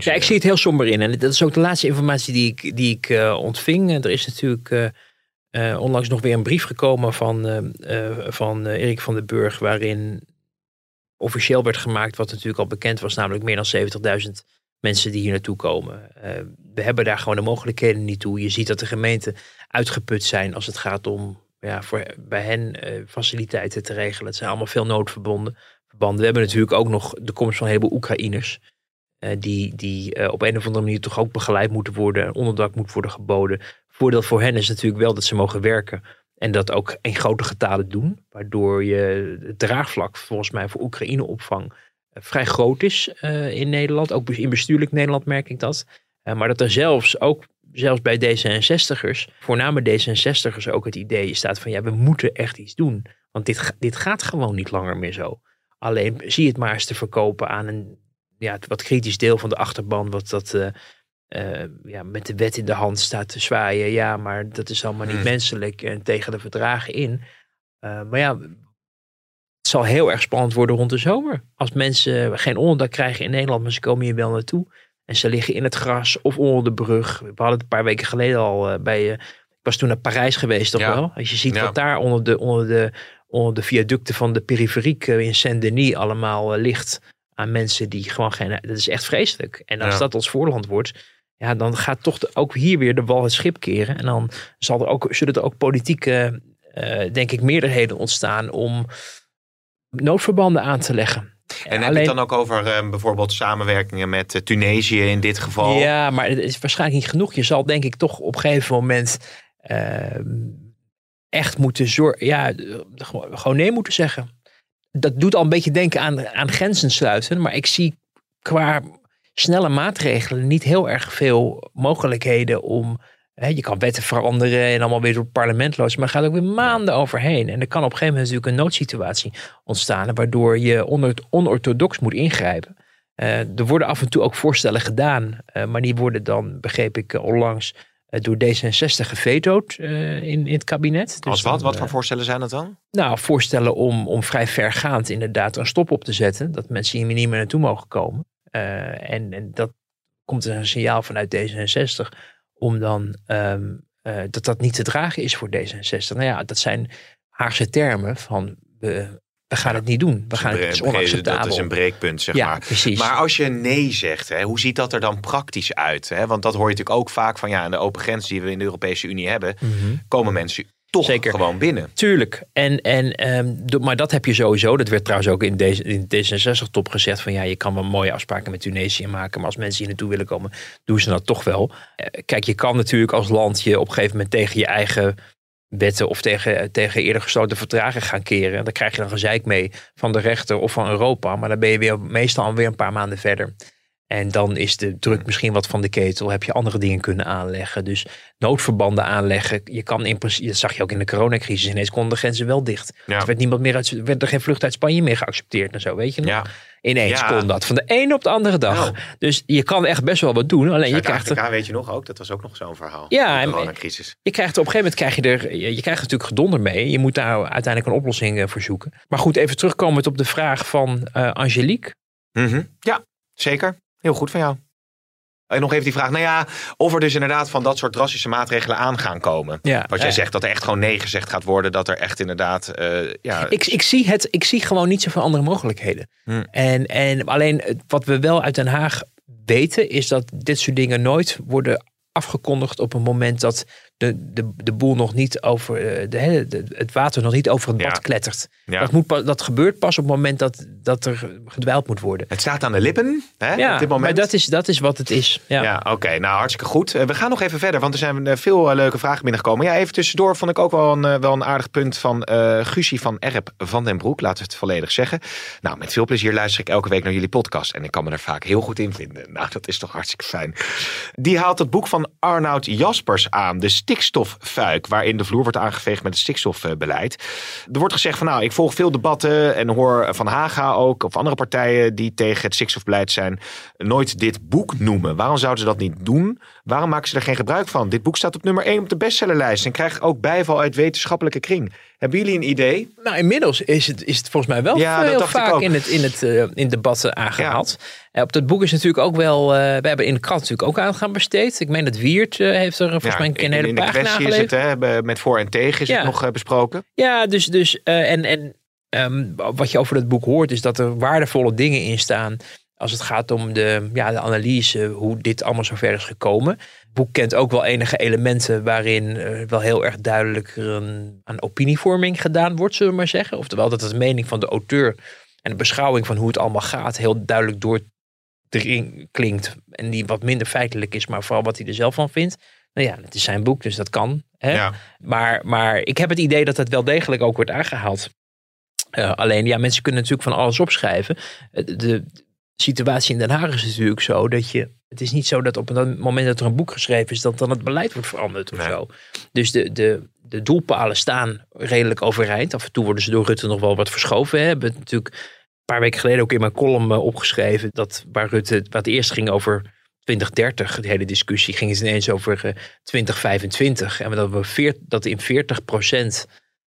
Ja, ik zie het heel somber in. En dat is ook de laatste informatie die ik, die ik ontving. Er is natuurlijk onlangs nog weer een brief gekomen van, van Erik van den Burg... waarin officieel werd gemaakt wat natuurlijk al bekend was... namelijk meer dan 70.000 mensen die hier naartoe komen. We hebben daar gewoon de mogelijkheden niet toe. Je ziet dat de gemeenten uitgeput zijn als het gaat om ja, voor, bij hen uh, faciliteiten te regelen. Het zijn allemaal veel noodverbonden. Verbanden. We hebben natuurlijk ook nog de komst van een heleboel Oekraïners. Uh, die die op een of andere manier toch ook begeleid moeten worden. Onderdak moet worden geboden. Voordeel voor hen is natuurlijk wel dat ze mogen werken. En dat ook in grote getalen doen. Waardoor je het draagvlak volgens mij voor Oekraïne opvang vrij groot is in Nederland. Ook in bestuurlijk Nederland merk ik dat. Uh, maar dat er zelfs ook zelfs bij D66'ers, voornamelijk D66'ers, ook het idee staat van ja, we moeten echt iets doen. Want dit, dit gaat gewoon niet langer meer zo. Alleen zie het maar eens te verkopen aan een ja, wat kritisch deel van de achterban, wat dat uh, ja, met de wet in de hand staat te zwaaien. Ja, maar dat is allemaal niet hmm. menselijk en tegen de verdragen in. maar ja, het zal heel erg spannend worden rond de zomer. Als mensen geen onderdak krijgen in Nederland, maar ze komen hier wel naartoe. En ze liggen in het gras of onder de brug. We hadden het een paar weken geleden al uh, bij. Uh, ik was toen naar Parijs geweest, toch wel? Als je ziet wat daar onder de, onder, de, onder de viaducten van de periferiek uh, in Saint-Denis allemaal ligt. Aan mensen die gewoon geen. Dat is echt vreselijk. En als dat ons voorland wordt. Ja, dan gaat toch ook hier weer de wal het schip keren. En dan zal er ook, zullen er ook politieke, denk ik, meerderheden ontstaan om noodverbanden aan te leggen. En heb je het dan ook over uh, bijvoorbeeld samenwerkingen met uh, Tunesië in dit geval? Ja, maar het is waarschijnlijk niet genoeg. Je zal denk ik toch op een gegeven moment uh, echt moeten zorgen. Ja, gewoon nee moeten zeggen. Dat doet al een beetje denken aan, aan grenzen sluiten. Maar ik zie qua snelle maatregelen niet heel erg veel mogelijkheden om je kan wetten veranderen en allemaal weer door het parlement. Maar gaat ook weer maanden overheen. En er kan op een gegeven moment natuurlijk een noodsituatie ontstaan. Waardoor je onorthodox moet ingrijpen. Uh, er worden af en toe ook voorstellen gedaan. Uh, maar die worden dan, begreep ik uh, onlangs, door D66 gevetood in, in het kabinet. Dus Als wat? wat voor voorstellen zijn dat dan? Nou, voorstellen om, om vrij vergaand inderdaad een stop op te zetten. Dat mensen hier niet meer naartoe mogen komen. en, en dat komt een signaal vanuit D66 om dan um, uh, dat dat niet te dragen is voor D66. Nou ja, dat zijn Haagse termen van we, we gaan het niet doen. We gaan het, is onacceptabel. Dat is een breekpunt, zeg ja, maar. Precies. Maar als je nee zegt, hè, hoe ziet dat er dan praktisch uit? Hè? Want dat hoor je natuurlijk ook vaak van ja, aan de open grens die we in de Europese Unie hebben, mm -hmm. komen mensen toch Zeker. gewoon binnen. Tuurlijk. En, en, um, maar dat heb je sowieso. Dat werd trouwens ook in, deze, in D66-top gezegd. Van ja, je kan wel mooie afspraken met Tunesië maken. Maar als mensen hier naartoe willen komen, doen ze dat toch wel. Uh, kijk, je kan natuurlijk als land je op een gegeven moment tegen je eigen wetten of tegen, tegen eerder gesloten verdragen gaan keren. En dan krijg je dan gezeik mee van de rechter of van Europa. Maar dan ben je weer meestal alweer een paar maanden verder. En dan is de druk misschien wat van de ketel. Heb je andere dingen kunnen aanleggen. Dus noodverbanden aanleggen. Je kan in principe, dat zag je ook in de coronacrisis. Ineens konden de grenzen wel dicht. Ja. Er werd, niemand meer uit, werd er geen vlucht uit Spanje meer geaccepteerd en zo, weet je nog? Ja. Ineens ja. kon dat. Van de ene op de andere dag. Nou. Dus je kan echt best wel wat doen. Alleen je krijgt er... weet je nog ook. Dat was ook nog zo'n verhaal. Ja. De coronacrisis. Je krijgt op een gegeven moment krijg je er... Je, je krijgt natuurlijk gedonder mee. Je moet daar uiteindelijk een oplossing uh, voor zoeken. Maar goed, even terugkomen op de vraag van uh, Angelique. Mm -hmm. Ja, zeker. Heel goed van jou. En nog even die vraag, nou ja, of er dus inderdaad van dat soort drastische maatregelen aan gaan komen. Ja, Wat jij ja. zegt, dat er echt gewoon nee gezegd gaat worden, dat er echt inderdaad, eh, ja, Ik, ik, zie het, ik zie gewoon niet zoveel andere mogelijkheden. Hmm. En, en alleen het- wat we wel uit Den Haag weten, is dat dit soort dingen nooit worden afgekondigd op een moment dat de, de, de boel nog niet over, eh, de, de- het water nog niet over het bad Ja. klettert. Ja. Dat, moet, dat gebeurt pas op het moment dat, dat er gedwijld moet worden. het staat aan de lippen hè, Ja, op dit moment. maar dat is, dat is wat het is. Ja. Ja, oké. Nou, hartstikke goed. Eh, we gaan nog even verder, want er zijn eh, veel leuke vragen binnengekomen. Ja, even tussendoor vond ik ook wel een, wel een aardig punt van eh Guusje van Erp van den Broek. Laten we het volledig zeggen. Nou, met veel plezier luister ik elke week naar jullie podcast. En ik kan me er vaak heel goed in vinden. Nou, dat is toch hartstikke fijn. Die haalt het boek van Arnoud Jaspers aan, De stikstoffuik, waarin de vloer wordt aangeveegd met het stikstofbeleid. Er wordt gezegd van, nou, ik volg veel debatten en hoor van Haga ook, of andere partijen die tegen het stikstofbeleid zijn, nooit dit boek noemen. Waarom zouden ze dat niet doen? Waarom maken ze er geen gebruik van? Dit boek staat op nummer 1 op de bestsellerlijst en krijgt ook bijval uit wetenschappelijke kring. Hebben jullie een idee? Nou, inmiddels is het, is het volgens mij wel Ja, dat heel vaak in het, in het, eh, in debat eh, aangehaald. Eh, op dat boek is natuurlijk ook wel, eh, we hebben in de krant natuurlijk ook aan gaan besteed. Ik meen dat Wiert heeft er volgens mij een, een in, hele in de pagina kwestie is het, hè, met voor en tegen is het nog besproken. Ja, dus, dus en, en ehm, wat je over dat boek hoort is dat er waardevolle dingen in staan als het gaat om de, ja, de analyse, hoe dit allemaal zover is gekomen. Het boek kent ook wel enige elementen waarin eh, wel heel erg duidelijk een, aan opinievorming gedaan wordt, zullen we maar zeggen. Oftewel dat de mening van de auteur en de beschouwing van hoe het allemaal gaat heel duidelijk door erin klinkt. En die wat minder feitelijk is, maar vooral wat hij er zelf van vindt. Nou ja, het is zijn boek, dus dat kan. Hè? Ja. Maar, maar ik heb het idee dat het wel degelijk ook wordt aangehaald. Eh, alleen, ja, mensen kunnen natuurlijk van alles opschrijven. Eh, de situatie in Den Haag is natuurlijk zo dat je. Het is niet zo dat op het moment dat er een boek geschreven is, dat dan het beleid wordt veranderd of Nee. zo. Dus de, de, de doelpalen staan redelijk overeind. Af en toe worden ze door Rutte nog wel wat verschoven. Hè. We hebben natuurlijk een paar weken geleden ook in mijn column eh, opgeschreven. Dat waar Rutte, wat eerst ging over 2030, de hele discussie, ging het ineens over eh, 2025. En dat, we veert, dat in 40%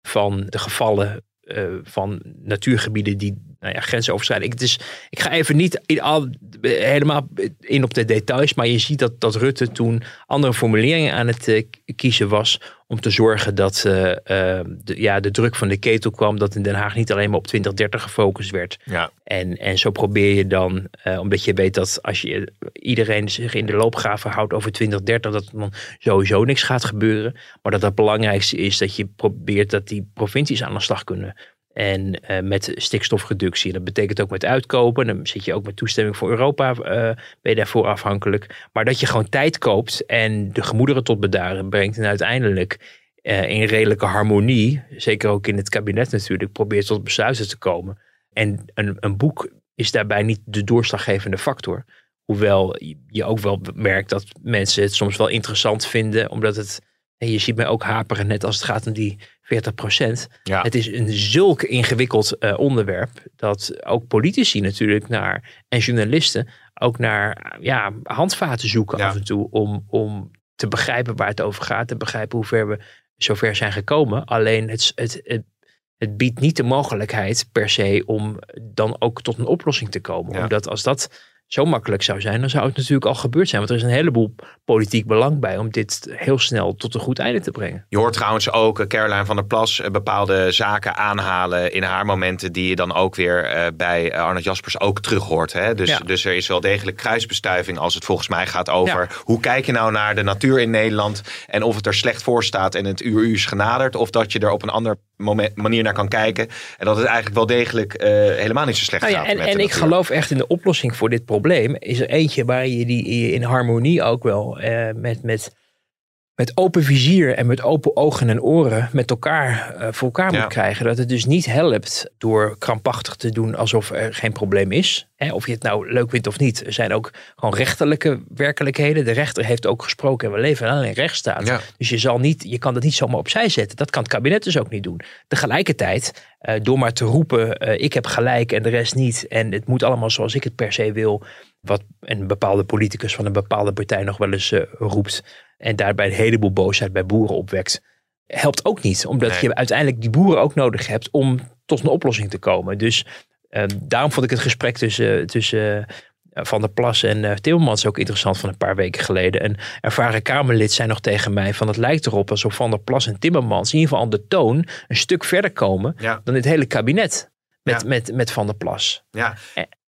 van de gevallen eh, van natuurgebieden die nou ja, grenzen overschrijden. Ik, dus, ik ga even niet al, helemaal in op de details, maar je ziet dat, dat Rutte toen andere formuleringen aan het eh, kiezen was om te zorgen dat eh, eh, de, ja, de druk van de ketel kwam, dat in Den Haag niet alleen maar op 2030 gefocust werd. Ja. En, en zo probeer je dan, eh, omdat je weet dat als je iedereen zich in de loopgraven houdt over 2030, dat er dan sowieso niks gaat gebeuren. Maar dat het belangrijkste is dat je probeert dat die provincies aan de slag kunnen. En eh, met stikstofreductie. Dat betekent ook met uitkopen. Dan zit je ook met toestemming voor Europa. eh, ben je daarvoor afhankelijk. Maar dat je gewoon tijd koopt en de gemoederen tot bedaren brengt. En uiteindelijk eh, in redelijke harmonie, zeker ook in het kabinet natuurlijk, probeert tot besluiten te komen. En een, een boek is daarbij niet de doorslaggevende factor. Hoewel je ook wel merkt dat mensen het soms wel interessant vinden, omdat het, en je ziet mij ook haperen net als het gaat om die 40 procent. Ja. Het is een zulk ingewikkeld eh, onderwerp dat ook politici natuurlijk naar, en journalisten ook naar ja, handvaten zoeken Ja. af en toe om, om te begrijpen waar het over gaat, te begrijpen hoe ver we zover zijn gekomen. Alleen het, het, het, het biedt niet de mogelijkheid per se om dan ook tot een oplossing te komen. Ja. Omdat als dat zo makkelijk zou zijn, dan zou het natuurlijk al gebeurd zijn. Want er is een heleboel politiek belang bij om dit heel snel tot een goed einde te brengen. Je hoort trouwens ook eh, Caroline van der Plas eh, bepaalde zaken aanhalen in haar momenten die je dan ook weer eh, bij Arnold Jaspers ook terug hoort. Hè? Dus, Ja. dus er is wel degelijk kruisbestuiving als het volgens mij gaat over Ja. hoe kijk je nou naar de natuur in Nederland en of het er slecht voor staat en het uur is genaderd of dat je er op een ander moment, manier naar kan kijken en dat het eigenlijk wel degelijk eh, helemaal niet zo slecht Nou ja, gaat. en met en ik natuur. geloof echt in de oplossing voor dit probleem. Is er eentje waar je die in harmonie ook wel eh, met, met, met open vizier en met open ogen en oren met elkaar eh, voor elkaar Ja. moet krijgen. Dat het dus niet helpt door krampachtig te doen alsof er geen probleem is. Hè, of je het nou leuk vindt of niet. Er zijn ook gewoon rechterlijke werkelijkheden. De rechter heeft ook gesproken en we leven in een rechtsstaat. Ja. Dus je, zal niet, je kan dat niet zomaar opzij zetten. Dat kan het kabinet dus ook niet doen. Tegelijkertijd, eh, door maar te roepen, eh, ik heb gelijk en de rest niet. En het moet allemaal zoals ik het per se wil. Wat een bepaalde politicus van een bepaalde partij nog wel eens roept. En daarbij een heleboel boosheid bij boeren opwekt. Helpt ook niet. Omdat Nee. je uiteindelijk die boeren ook nodig hebt om tot een oplossing te komen. Dus eh, daarom vond ik het gesprek tussen, tussen Van der Plas en uh, Timmermans ook interessant van een paar weken geleden. Een ervaren Kamerlid zei nog tegen mij van het lijkt erop alsof Van der Plas en Timmermans in ieder geval aan de toon een stuk verder komen dan het hele kabinet met, met, met Van der Plas. Ja.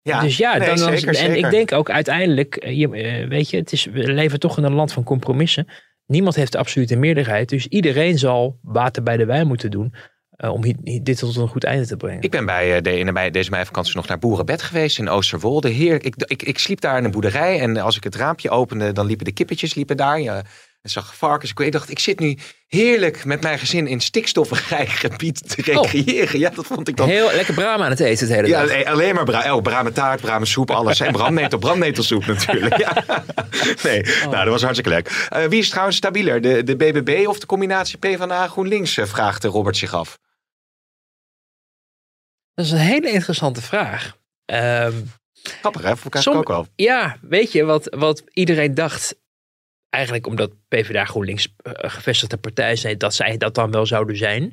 Ja, dus ja, nee, dan, zeker, en zeker. ik denk ook uiteindelijk, je, weet je, het is, we leven toch in een land van compromissen. Niemand heeft de absolute meerderheid. Dus iedereen zal water bij de wijn moeten doen. Uh, om dit tot een goed einde te brengen. Ik ben bij, uh, de, in, bij deze meivakantie nog naar Boerenbed geweest in Oosterwolde. Heerlijk. Ik, ik, ik sliep daar in een boerderij en als ik het raampje opende, dan liepen de kippetjes liepen daar. Ja, en zag varkens. Ik dacht, ik zit nu heerlijk met mijn gezin in stikstofrijk gebied te recreëren. Oh. Ja, dat vond ik dan... Heel lekker braam aan het eten het hele ja, dag. Ja, alleen maar bra oh, brame taart, brame soep, alles. En brandnetel, brandnetelsoep natuurlijk. Ja. Nee, oh. nou, dat was hartstikke leuk. Uh, wie is trouwens stabieler, de, de BBB of de combinatie PvdA GroenLinks, uh, vraagt Robert zich af. Dat is een hele interessante vraag. Um, Grappig hè, voor elkaar ook wel. Ja, weet je, wat, wat iedereen dacht eigenlijk omdat PvdA GroenLinks uh, gevestigde partij zijn, dat zij dat dan wel zouden zijn.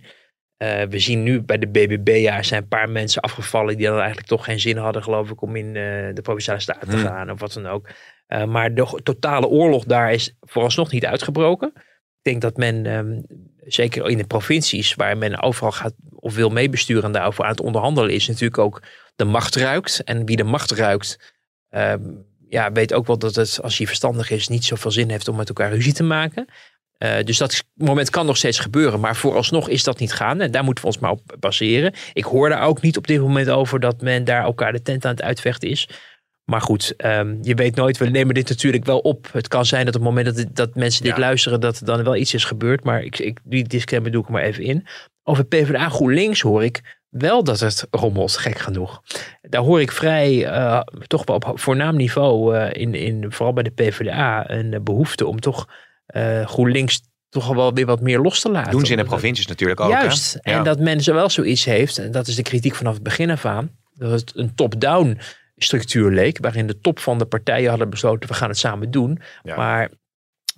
Uh, we zien nu bij de BBB, ja, zijn een paar mensen afgevallen die dan eigenlijk toch geen zin hadden, geloof ik, om in uh, de Provinciale Staten te Hmm. gaan of wat dan ook. maar de totale oorlog daar is vooralsnog niet uitgebroken. Ik denk dat men, um, zeker in de provincies waar men overal gaat of wil meebesturen en daarover aan het onderhandelen is, natuurlijk ook de macht ruikt. En wie de macht ruikt, um, ja, weet ook wel dat het, als hij verstandig is, niet zoveel zin heeft om met elkaar ruzie te maken. Uh, dus dat moment kan nog steeds gebeuren. Maar vooralsnog is dat niet gaande. En daar moeten we ons maar op baseren. Ik hoor daar ook niet op dit moment over dat men daar elkaar de tent aan het uitvechten is. Maar goed, um, je weet nooit. We nemen dit natuurlijk wel op. Het kan zijn dat op het moment dat, dat mensen dit ja. luisteren, dat er dan wel iets is gebeurd. Maar ik, ik, die disclaimer doe ik maar even in. Over PvdA GroenLinks hoor ik wel dat het rommelt, gek genoeg. Daar hoor ik vrij, uh, toch wel op voornaam niveau, uh, in, in, vooral bij de PvdA, een behoefte om toch uh, GroenLinks toch wel weer wat meer los te laten. Doen ze in de provincies natuurlijk ook. Juist. Hè? En dat men wel zoiets heeft, en dat is de kritiek vanaf het begin af aan, dat het een top-down structuur leek, waarin de top van de partijen hadden besloten, we gaan het samen doen. Ja. Maar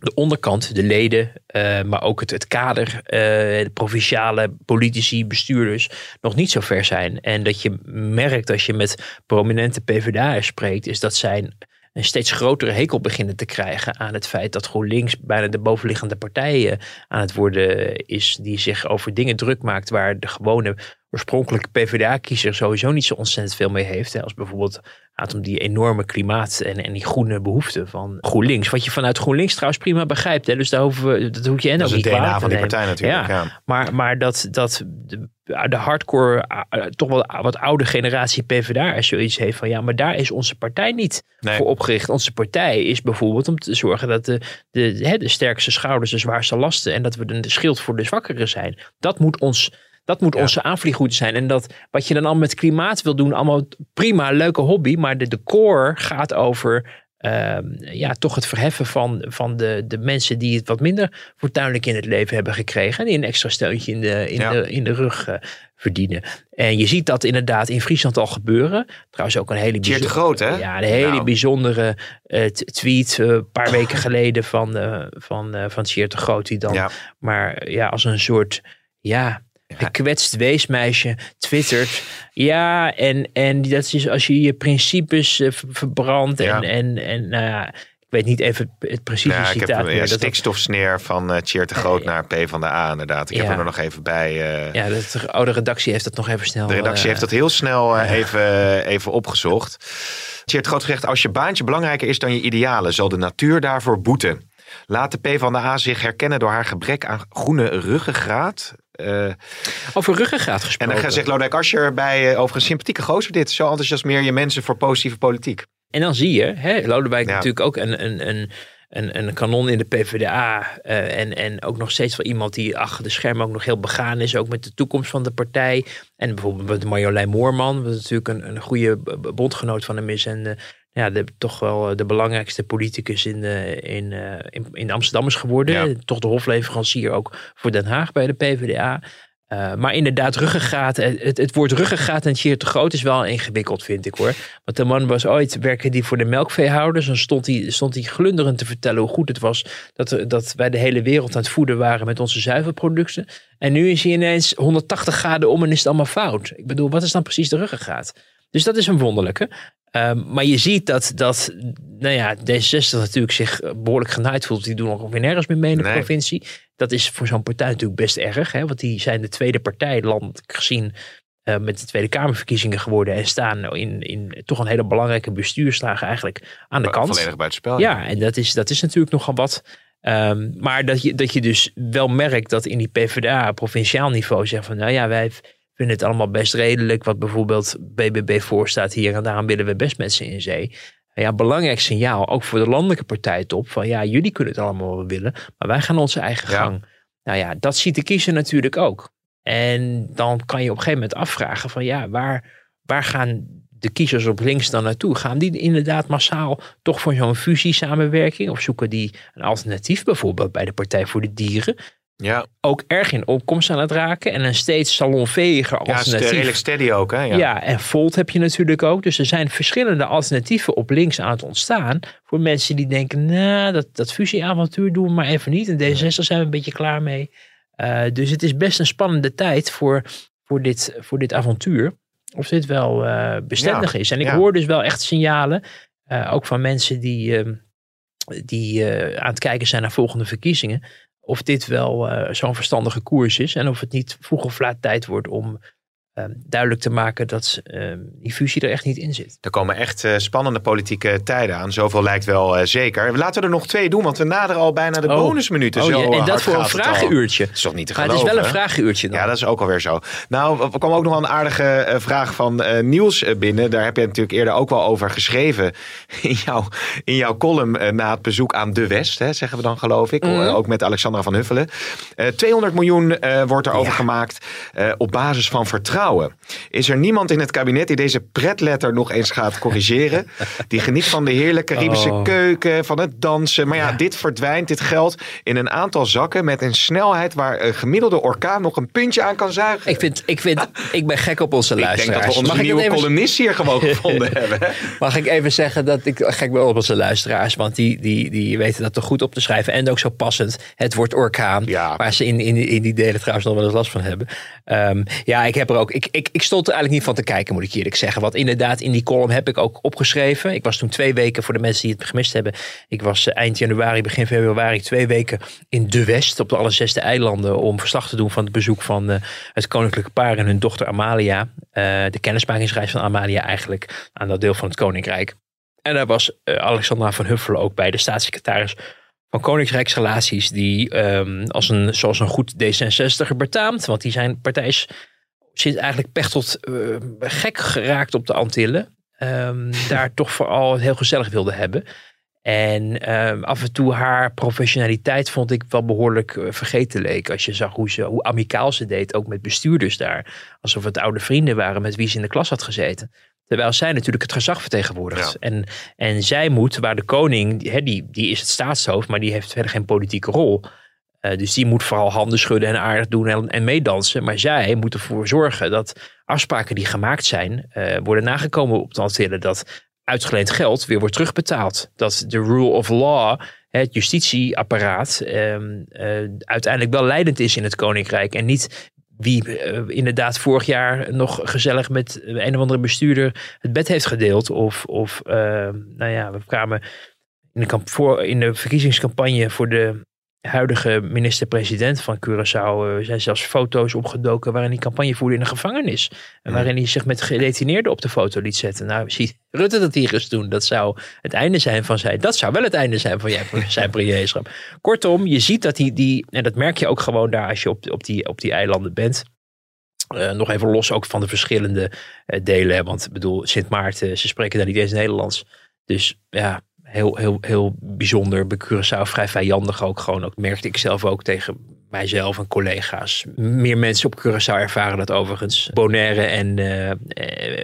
de onderkant, de leden, uh, maar ook het, het kader, uh, de provinciale politici, bestuurders, nog niet zo ver zijn. En dat je merkt als je met prominente PvdA'ers spreekt, is dat zij een steeds grotere hekel beginnen te krijgen aan het feit dat GroenLinks bijna de bovenliggende partijen aan het worden is, die zich over dingen druk maakt waar de gewone oorspronkelijke PvdA-kiezer sowieso niet zo ontzettend veel mee heeft. Hè, als bijvoorbeeld gaat om die enorme klimaat en, en die groene behoeften van GroenLinks. Wat je vanuit GroenLinks trouwens prima begrijpt. Hè, dus daar hoeven we, dat hoef je en dat ook is niet het DNA van die partij natuurlijk. Ja, Ja. Maar, maar dat, dat de, de hardcore, uh, toch wel wat oude generatie PvdA er zoiets heeft van ja, maar daar is onze partij niet Nee. voor opgericht. Onze partij is bijvoorbeeld om te zorgen dat de, de, hè, de sterkste schouders de zwaarste lasten en dat we een schild voor de zwakkeren zijn. Dat moet ons dat moet Ja. onze aanvliegroute zijn. En dat wat je dan allemaal met klimaat wil doen, allemaal prima, leuke hobby. Maar de, de core gaat over ehm, ja, toch het verheffen van, van de, de mensen die het wat minder fortuinlijk in het leven hebben gekregen. En die een extra steuntje in de, in Ja. de, in de rug eh, verdienen. En je ziet dat inderdaad in Friesland al gebeuren. Trouwens ook een hele Tjeerd de bijzo- Groot, hè? Ja, een hele Nou. bijzondere t- tweet eh, een paar weken geleden van, van, van Tjeerd de Groot. Die dan Ja. maar ja, als een soort Ja. Gekwetst weesmeisje twittert. Ja, en, en dat is als je je principes eh, ver- verbrandt. En, Ja. en, en nou ja, ik weet niet even het precieze Ja, ik heb citaat een ja, stikstofsneer van de Groot naar P van de A inderdaad. Ik heb hem er nog even bij. eh, ja, dat, de oude redactie heeft dat nog even snel. de redactie heeft dat heel snel even, even opgezocht. Tjeerd Groot zegt, als je baantje belangrijker is dan je idealen, zal de natuur daarvoor boeten. Laat de P van de A zich herkennen door haar gebrek aan groene ruggengraat. Eh, Over ruggengraat en gesproken. dan zegt Lodewijk Asscher bij, eh, over een sympathieke gozer dit. Zo enthousiasmeer je mensen voor positieve politiek. En dan zie je, hè, Lodewijk Ja. natuurlijk ook een, een, een, een, een kanon in de PvdA. eh, en, en ook nog steeds wel iemand die achter de schermen ook nog heel begaan is. Ook met de toekomst van de partij. En bijvoorbeeld met Marjolein Moorman. Wat natuurlijk een, een goede bondgenoot van hem is. En ja, de, toch wel de belangrijkste politicus in, de, in, eh, in, in Amsterdam is geworden. Ja. Toch de hofleverancier ook voor Den Haag bij de PvdA. Eh, maar inderdaad, ruggengraat. Het, het, woord ruggengraat en Tjeerd te groot is wel ingewikkeld, vind ik hoor. Want de man was ooit, werkte die voor de melkveehouders. Dan stond hij, stond hij glunderend te vertellen hoe goed het was dat, dat wij de hele wereld aan het voeden waren met onze zuivelproducten. En nu is hij ineens 180 graden om en is het allemaal fout. Ik bedoel, wat is dan precies de ruggengraat? Dus dat is een wonderlijke. Ehm, maar je ziet dat, dat nou ja, D66 natuurlijk zich behoorlijk genaaid voelt. Die doen ongeveer nergens meer mee in de Nee. provincie. Dat is voor zo'n partij natuurlijk best erg. Hè? Want die zijn de tweede partij landelijk gezien eh, met de Tweede Kamerverkiezingen geworden. En staan in, in toch een hele belangrijke bestuurslagen eigenlijk aan de kant. Volledig buitenspel. Ja, en dat is, dat is natuurlijk nogal wat. Ehm, maar dat je, dat je dus wel merkt dat in die PvdA provinciaal niveau zegt van nou ja, wij vinden het allemaal best redelijk wat bijvoorbeeld BBB voorstaat hier en daarom willen we best met ze in zee. Ja, belangrijk signaal, ook voor de landelijke partijtop, van ja, jullie kunnen het allemaal wel willen, maar wij gaan onze eigen Ja. gang. Nou ja, dat ziet de kiezer natuurlijk ook. En dan kan je op een gegeven moment afvragen van ja, waar, waar gaan de kiezers op links dan naartoe? Gaan die inderdaad massaal toch voor zo'n fusiesamenwerking? Of zoeken die een alternatief bijvoorbeeld bij de Partij voor de Dieren? Ja. Ook erg in opkomst aan het raken en een steeds salonveger ja het is alternatief. redelijk steady ook. Hè? Ja. Ja. en Volt heb je natuurlijk ook. Dus er zijn verschillende alternatieven op links aan het ontstaan. Voor mensen die denken, nou, dat, dat fusieavontuur doen we maar even niet. En D66 zijn we een beetje klaar mee. Eh, dus het is best een spannende tijd voor, voor, dit, voor dit avontuur. Of dit wel eh, bestendig is. En ik ja. hoor dus wel echt signalen. eh, ook van mensen die, ehm, die aan het kijken zijn naar volgende verkiezingen. Of dit wel eh, zo'n verstandige koers is. En of het niet vroeg of laat tijd wordt om ehm, duidelijk te maken dat ehm, die fusie er echt niet in zit. Er komen echt eh, spannende politieke tijden aan. Zoveel lijkt wel eh, zeker. Laten we er nog twee doen, want we naderen al bijna de Oh. bonusminuten. Oh, Zo ja, en dat voor een vragenuurtje. Dat is toch niet te Maar het geloven? is wel een vragenuurtje dan. Ja, dat is ook alweer zo. Nou, er kwam ook nog wel een aardige eh, vraag van Niels binnen. Daar heb je natuurlijk eerder ook wel over geschreven. In jouw, in jouw column na het bezoek aan De West, hè, zeggen we dan geloof ik. Mhm. Ook met Alexandra van Huffelen. Eh 200 miljoen wordt er over Ja. gemaakt op basis van vertrouwen. Is er niemand in het kabinet die deze pretletter nog eens gaat corrigeren? die geniet van de heerlijke Caribische Oh. keuken, van het dansen. Maar ja, Ja. dit verdwijnt, dit geld, in een aantal zakken met een snelheid waar een gemiddelde orkaan nog een puntje aan kan zuigen. Ik, vind, ik, vind, ik ben gek op onze Ik denk luisteraars. dat we onze mag, nieuwe even, columnist hier gewoon gevonden hebben. mag ik even zeggen dat ik gek ben op onze luisteraars. Want die, die, die weten dat toch goed op te schrijven. En ook zo passend. Het wordt orkaan. Ja. Waar ze in, in, in die delen trouwens nog wel eens last van hebben. Ehm, ja, ik heb er ook. Ik, ik, ik stond er eigenlijk niet van te kijken, moet ik eerlijk zeggen. Want inderdaad, in die column heb ik ook opgeschreven. Ik was toen twee weken, voor de mensen die het gemist hebben. Ik was eh, eind januari, begin februari, twee weken in De West. Op de alle zesde eilanden. Om verslag te doen van het bezoek van eh, het koninklijke paar en hun dochter Amalia. Eh, de kennismakingsreis van Amalia eigenlijk. Aan dat deel van het koninkrijk. En daar was Alexandra van Huffelen ook bij, de staatssecretaris van Koninkrijksrelaties, die ehm, als een, zoals een goed D66er betaamt, want die zijn partij is, zit eigenlijk pechtelt eh, gek geraakt op de Antillen, ehm, daar toch vooral heel gezellig wilde hebben. En ehm, af en toe haar professionaliteit vond ik wel behoorlijk eh, vergeten leek. Als je zag hoe, ze, hoe amicaal ze deed, ook met bestuurders daar. Alsof het oude vrienden waren met wie ze in de klas had gezeten. Terwijl zij natuurlijk het gezag vertegenwoordigt. Ja. En, en zij moet, waar de koning, hè, die, die is het staatshoofd, maar die heeft verder geen politieke rol. Eh, dus die moet vooral handen schudden en aardig doen en, en meedansen. Maar zij moet ervoor zorgen dat afspraken die gemaakt zijn, eh, worden nagekomen op de Antillen. Dat uitgeleend geld weer wordt terugbetaald. Dat de rule of law, het justitieapparaat, ehm, eh, uiteindelijk wel leidend is in het koninkrijk. En niet wie inderdaad vorig jaar nog gezellig met een of andere bestuurder het bed heeft gedeeld. Of, of eh, nou ja, we kwamen in de, voor, in de verkiezingscampagne voor de huidige minister-president van Curaçao. eh, zijn zelfs foto's opgedoken waarin hij campagne voerde in een gevangenis. En waarin hij zich met gedetineerden op de foto liet zetten. Nou, ziet Rutte dat hier eens doen. Dat zou het einde zijn van zijn. Dat zou wel het einde zijn van jij- zijn premierschap. Kortom, je ziet dat hij die. En dat merk je ook gewoon daar als je op, op, die, op die eilanden bent. Eh, nog even los ook van de verschillende eh, delen. Want ik bedoel, Sint Maarten, ze spreken daar niet eens Nederlands. Dus ja, heel, heel, heel bijzonder. Bij Curaçao vrij vijandig ook gewoon. Ook merkte ik zelf ook tegen mijzelf en collega's. Meer mensen op Curaçao ervaren dat overigens. Bonaire en eh, eh,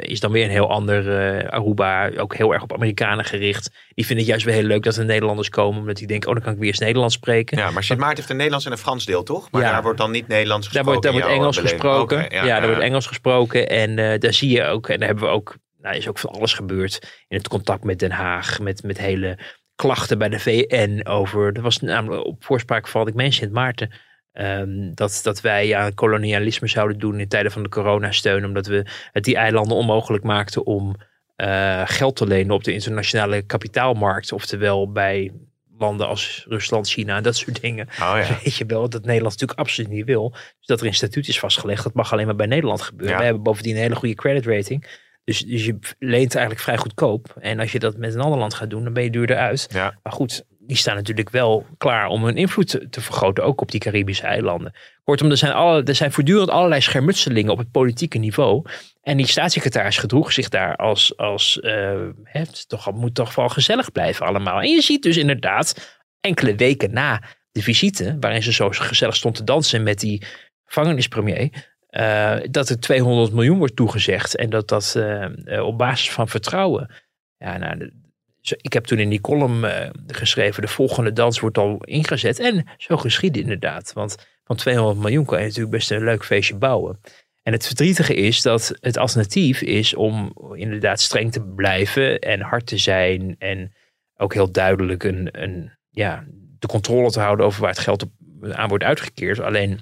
is dan weer een heel ander eh, Aruba. Ook heel erg op Amerikanen gericht. Die vinden het juist weer heel leuk dat er Nederlanders komen. Omdat die denken, oh dan kan ik weer eens Nederlands spreken. Ja, maar Sint Maarten heeft een Nederlands en een Frans deel, toch? Maar Ja. daar wordt dan niet Nederlands Daar gesproken. wordt, daar wordt in jouw Engels beleving. gesproken. Ja, daar wordt Engels gesproken. En daar zie je ook, en daar hebben we ook, nou is ook van alles gebeurd. In het contact met Den Haag, met, met hele klachten bij de VN over. Dat was namelijk op voorspraak van, ik meen Sint Maarten. ehm, dat, dat wij aan kolonialisme zouden doen in tijden van de coronasteun. Omdat we het die eilanden onmogelijk maakten om eh, geld te lenen op de internationale kapitaalmarkt. Oftewel bij landen als Rusland, China en dat soort dingen. Oh ja. Weet je wel, dat Nederland natuurlijk absoluut niet wil. Dus dat er in statuut is vastgelegd, dat mag alleen maar bij Nederland gebeuren. Ja. We hebben bovendien een hele goede credit rating. Dus, dus je leent eigenlijk vrij goedkoop. En als je dat met een ander land gaat doen, dan ben je duurder uit. Ja. Maar goed, die staan natuurlijk wel klaar om hun invloed te, te vergroten, ook op die Caribische eilanden. Kortom, er zijn, alle, er zijn voortdurend allerlei schermutselingen op het politieke niveau. En die staatssecretaris gedroeg zich daar als, als eh, het toch, moet toch wel gezellig blijven allemaal. En je ziet dus inderdaad enkele weken na de visite, waarin ze zo gezellig stond te dansen met die gevangenispremier, eh, dat er 200 miljoen wordt toegezegd. En dat dat eh, eh, op basis van vertrouwen. Ja, nou, ik heb toen in die column geschreven, de volgende dans wordt al ingezet. En zo geschiedde inderdaad. Want van 200 miljoen kan je natuurlijk best een leuk feestje bouwen. En het verdrietige is dat het alternatief is om inderdaad streng te blijven en hard te zijn. En ook heel duidelijk een, een, ja, de controle te houden over waar het geld aan wordt uitgekeerd. Alleen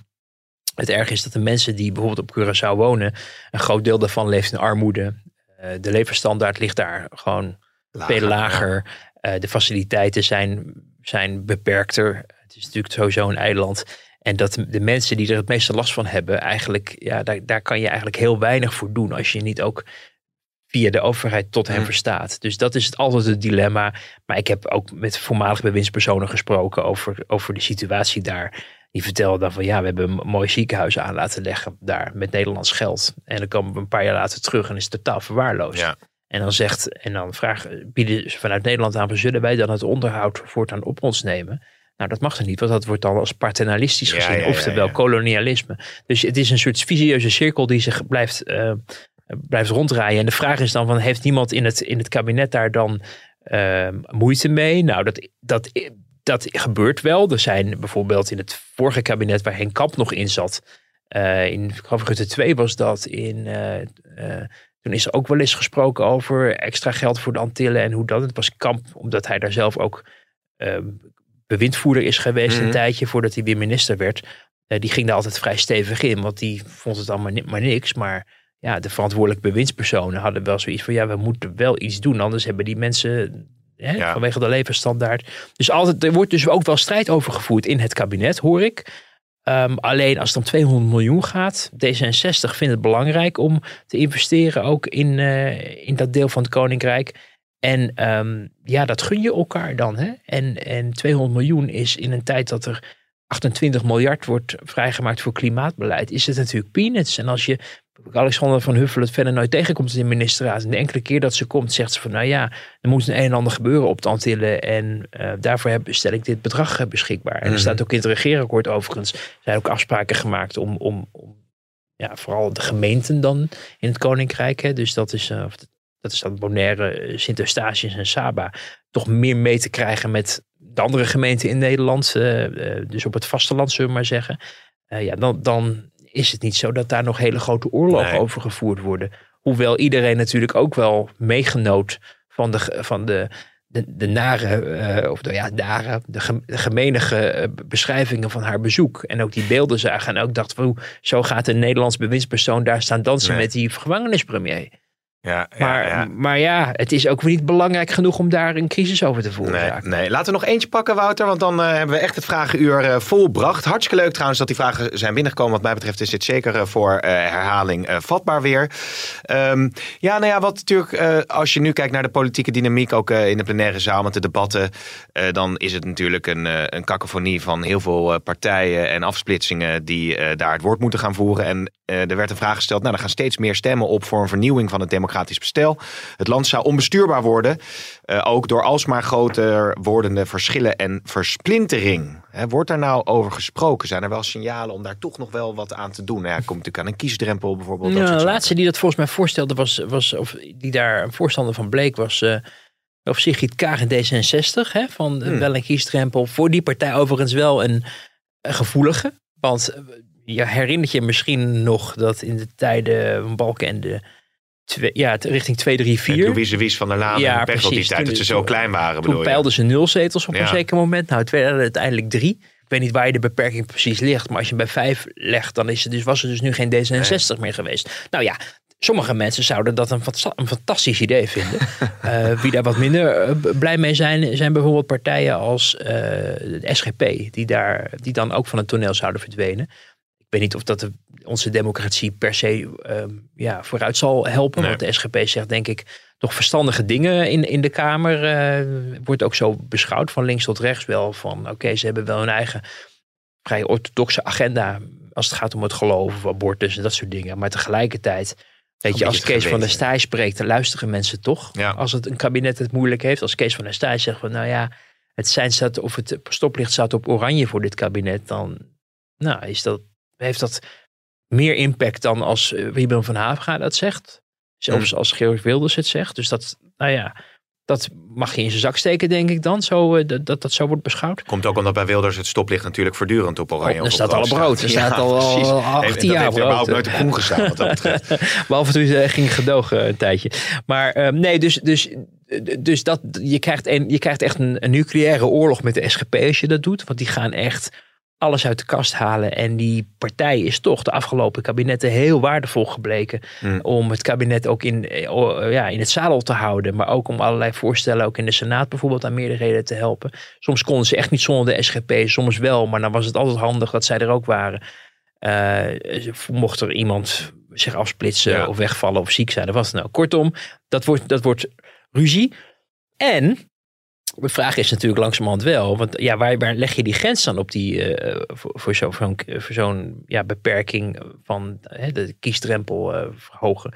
het erg is dat de mensen die bijvoorbeeld op Curaçao wonen, een groot deel daarvan leeft in armoede. Eh, de levensstandaard ligt daar gewoon veel lager. Eh, de faciliteiten zijn, zijn beperkter. Het is natuurlijk sowieso een eiland. En dat de mensen die er het meeste last van hebben, eigenlijk, ja, daar, daar kan je eigenlijk heel weinig voor doen als je niet ook via de overheid tot hen verstaat. Dus dat is het altijd het dilemma. Maar ik heb ook met voormalige bewindspersonen gesproken over, over de situatie daar. Die vertelden dan van ja, we hebben een mooi ziekenhuis aan laten leggen daar met Nederlands geld. En dan komen we een paar jaar later terug en is het totaal verwaarloosd. Ja. En dan zegt, en dan vragen, bieden ze vanuit Nederland aan, van, zullen wij dan het onderhoud voortaan op ons nemen? Nou, dat mag er niet, want dat wordt dan als paternalistisch gezien, ja, ja, oftewel kolonialisme. Dus het is een soort visieuze cirkel die zich blijft, eh, blijft ronddraaien. En de vraag is dan, van, heeft niemand in het, in het kabinet daar dan eh, moeite mee? Nou, dat, dat, dat gebeurt wel. Er zijn bijvoorbeeld in het vorige kabinet waar Henk Kamp nog in zat, eh, in Rutte 2 was dat, in... eh, toen is er ook wel eens gesproken over extra geld voor de Antillen en hoe dat. Het was Kamp, omdat hij daar zelf ook bewindvoerder is geweest Mhm. een tijdje voordat hij weer minister werd. Die ging daar altijd vrij stevig in, want die vond het allemaal maar niks. Maar ja, de verantwoordelijke bewindspersonen hadden wel zoiets van ja, we moeten wel iets doen, anders hebben die mensen hè, Ja. vanwege de levensstandaard. Dus altijd, er wordt dus ook wel strijd over gevoerd in het kabinet, hoor ik. Ehm, alleen als het om 200 miljoen gaat, D66 vindt het belangrijk om te investeren ook in, eh, in dat deel van het Koninkrijk. En ehm, ja, dat gun je elkaar dan. Hè? En, en 200 miljoen is in een tijd dat er 28 miljard wordt vrijgemaakt voor klimaatbeleid, is het natuurlijk peanuts. En als je Alexander van Huffelen het verder nooit tegenkomt in de ministerraad. En de enkele keer dat ze komt, zegt ze van nou ja, er moet een en ander gebeuren op de Antillen. En eh, daarvoor heb, stel ik dit bedrag beschikbaar. En Mhm. er staat ook in het regeerakkoord overigens, er zijn ook afspraken gemaakt om, om, om ja, vooral de gemeenten dan in het Koninkrijk. Hè, dus dat is, eh, dat is dan Bonaire, eh, Sint-Eustatius en Saba. Toch meer mee te krijgen met de andere gemeenten in Nederland. dus op het vasteland zullen we maar zeggen. Ja, dan, dan is het niet zo dat daar nog hele grote oorlogen Nee. over gevoerd worden. Hoewel iedereen natuurlijk ook wel meegenoot van de, van de, de, de nare, eh, of de, ja, nare, de, gem- de gemenige eh, beschrijvingen van haar bezoek. En ook die beelden zagen. En ook dacht zo gaat een Nederlands bewindspersoon daar staan dansen Nee. met die gevangenispremier. Ja, Maar ja, ja. maar ja, het is ook weer niet belangrijk genoeg om daar een crisis over te Nee, veroorzaken. nee, laten we nog eentje pakken, Wouter. Want dan eh, hebben we echt het vragenuur eh, volbracht. Hartstikke leuk trouwens dat die vragen zijn binnengekomen. Wat mij betreft is dit zeker eh, voor herhaling vatbaar weer. Ehm, ja, nou ja, wat natuurlijk, als je nu kijkt naar de politieke dynamiek, ook in de plenaire zaal met de debatten, dan is het natuurlijk een, eh een van heel veel partijen en afsplitsingen die daar het woord moeten gaan voeren. En er werd een vraag gesteld, nou, er gaan steeds meer stemmen op voor een vernieuwing van het democratisch bestel. Het land zou onbestuurbaar worden, eh, ook door alsmaar groter wordende verschillen en versplintering. Wordt daar nou over gesproken? Zijn er wel signalen om daar toch nog wel wat aan te doen? Nou ja, komt natuurlijk aan een kiesdrempel bijvoorbeeld. Nou, de zaken. laatste die dat volgens mij voorstelde was, was of die daar een voorstander van bleek, was eh of Sigrid Kaag in D66. Hè, van Hmm. wel een kiesdrempel. Voor die partij overigens wel een, een gevoelige. Want eh, je herinnert je misschien nog dat in de tijden van Balkenende, twee, ja, richting 2, 3, Met 4. Louise Wies van der Laan Ja, en Pechtold die tijd Toen- dat ze zo toen- klein waren, Toen peilden ze nul zetels op Ja. een zeker moment. Nou, het werden er uiteindelijk drie. Ik weet niet waar je de beperking precies ligt. Maar als je bij vijf legt, dan is het dus, was er dus nu geen D66 meer geweest. Nou ja, Sommige mensen zouden dat een, een fantastisch idee vinden. uh, wie daar wat minder eh, blij mee zijn, zijn bijvoorbeeld partijen als uh, de SGP, die, daar, die dan ook van het toneel zouden verdwenen. Ik weet niet of dat de, onze democratie per se uh, ja, vooruit zal helpen. Nee. Want de SGP zegt denk ik toch verstandige dingen in, in de Kamer. wordt ook zo beschouwd van links tot rechts wel. Van oké, okay, ze hebben wel hun eigen vrij orthodoxe agenda als het gaat om het geloof of abortus en dat soort dingen. Maar tegelijkertijd Weet je, als Kees van der Staaij spreekt, dan luisteren mensen toch. Ja. Als het een kabinet het moeilijk heeft. Als Kees van der Staaij zegt van nou ja, het zijn staat of het stoplicht staat op oranje voor dit kabinet. Dan nou, is dat, heeft dat meer impact dan als Wiebel van Haafga dat zegt. Zelfs hm. als Georg Wilders het zegt. Dus dat, nou ja, dat mag je in zijn zak steken, denk ik dan, zo, uh, dat, dat zo wordt beschouwd. Komt ook omdat bij Wilders het stoplicht natuurlijk voortdurend op oranje oh, Er staat al brood. Er staat al, al 18 jaar brood. überhaupt nooit op groen gestaan, wat dat betreft. Behalve toen ze ging gedogen een tijdje. Maar uh, nee, dus, dus, dus dat, je, krijgt een, je krijgt echt een, een nucleaire oorlog met de SGP als je dat doet. Want die gaan echt alles uit de kast halen. En die partij is toch de afgelopen kabinetten heel waardevol gebleken. Mm. Om het kabinet ook in, eh, ja, in het zadel te houden. Maar ook om allerlei voorstellen, ook in de Senaat bijvoorbeeld, aan meerderheden te helpen. Soms konden ze echt niet zonder de SGP, soms wel. Maar dan was het altijd handig dat zij er ook waren. Uh, mocht er iemand zich afsplitsen of wegvallen of ziek zijn. Dat was nou. Kortom, dat wordt, dat wordt ruzie. En de vraag is natuurlijk langzamerhand wel, want ja, waar, waar leg je die grens dan op die, uh, voor, voor zo'n voor ja, beperking van de kiesdrempel uh, verhogen?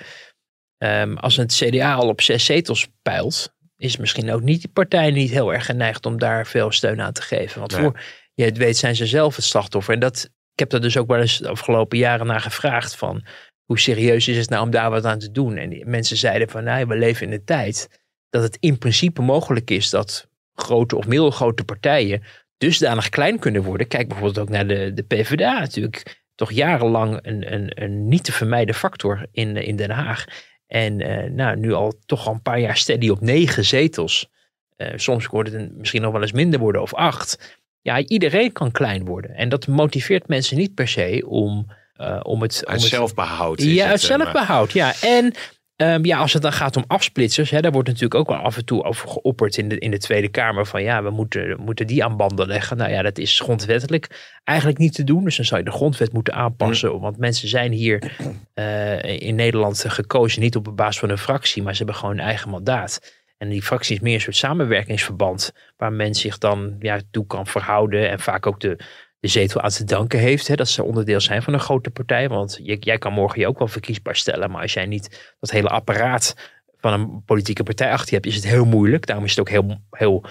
Um, als het CDA al op zes zetels peilt, is misschien ook niet die partij niet heel erg geneigd om daar veel steun aan te geven. Want voor je het weet zijn ze zelf het slachtoffer. En dat, ik heb er dus ook wel eens de afgelopen jaren naar gevraagd van hoe serieus is het nou om daar wat aan te doen? En die mensen zeiden van nou, we leven in een tijd dat het in principe mogelijk is dat grote of middelgrote partijen dusdanig klein kunnen worden. Kijk bijvoorbeeld ook naar de, de PvdA natuurlijk. Toch jarenlang een, een, een niet te vermijden factor in, in Den Haag. En uh, nou, nu al toch al een paar jaar steady op negen zetels. Uh, soms wordt het misschien nog wel eens minder worden of acht. Ja, iedereen kan klein worden. En dat motiveert mensen niet per se om, uh, om het... Uit om zelfbehoud. Ja, uit zelfbehoud. Ja, en Um, ja, als het dan gaat om afsplitsers, hè, daar wordt natuurlijk ook wel af en toe over geopperd in de, in de Tweede Kamer. Van ja, we moeten, moeten die aan banden leggen. Nou ja, dat is grondwettelijk eigenlijk niet te doen. Dus dan zou je de grondwet moeten aanpassen. Mm. Want mensen zijn hier uh, in Nederland gekozen niet op basis van een fractie, maar ze hebben gewoon een eigen mandaat. En die fractie is meer een soort samenwerkingsverband. Waar men zich dan ja, toe kan verhouden. En vaak ook de, de zetel aan te danken heeft. Hè, dat ze onderdeel zijn van een grote partij. Want je, jij kan morgen je ook wel verkiesbaar stellen. Maar als jij niet dat hele apparaat van een politieke partij achter je hebt, is het heel moeilijk. Daarom is het ook heel, heel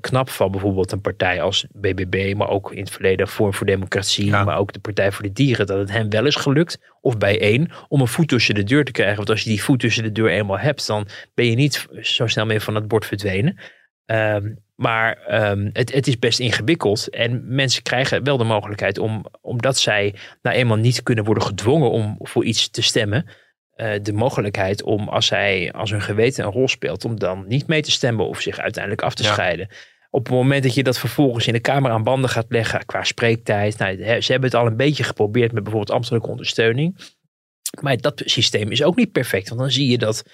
knap van bijvoorbeeld een partij als BBB, maar ook in het verleden Vorm voor Democratie, maar ook de Partij voor de Dieren, dat het hen wel is gelukt, of bij één, om een voet tussen de deur te krijgen. Want als je die voet tussen de deur eenmaal hebt, dan ben je niet zo snel meer van het bord verdwenen. Um, maar um, het, het, is best ingewikkeld. En mensen krijgen wel de mogelijkheid om, omdat zij nou eenmaal niet kunnen worden gedwongen om voor iets te stemmen. Uh, de mogelijkheid om, als zij als hun geweten een rol speelt, om dan niet mee te stemmen of zich uiteindelijk af te scheiden. Op het moment dat je dat vervolgens in de Kamer aan banden gaat leggen qua spreektijd. Nou, ze hebben het al een beetje geprobeerd met bijvoorbeeld ambtelijke ondersteuning. Maar dat systeem is ook niet perfect. Want dan zie je dat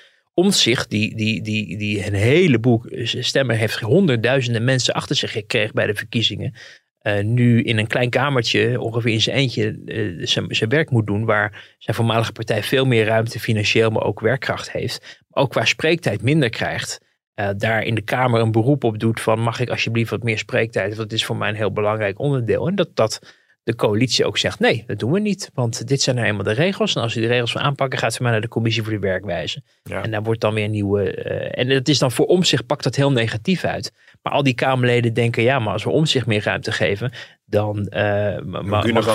Omtzigt, die, die, die, die een heleboel stemmen heeft, honderdduizenden mensen achter zich gekregen bij de verkiezingen. Uh, nu in een klein kamertje, ongeveer in zijn eentje, uh, zijn werk moet doen. Waar zijn voormalige partij veel meer ruimte financieel, maar ook werkkracht heeft. Maar ook qua spreektijd minder krijgt. Uh, daar in de Kamer een beroep op doet van mag ik alsjeblieft wat meer spreektijd. Want dat is voor mij een heel belangrijk onderdeel. En dat dat de coalitie ook zegt: nee, dat doen we niet. Want dit zijn nou eenmaal de regels. En als u de regels wil aanpakken, gaat ze maar naar de commissie voor de werkwijze. En daar wordt dan weer een nieuwe. Uh, en het is dan voor omzicht pakt dat heel negatief uit. Maar al die Kamerleden denken: ja, maar als we omzicht meer ruimte geven, dan. Uh,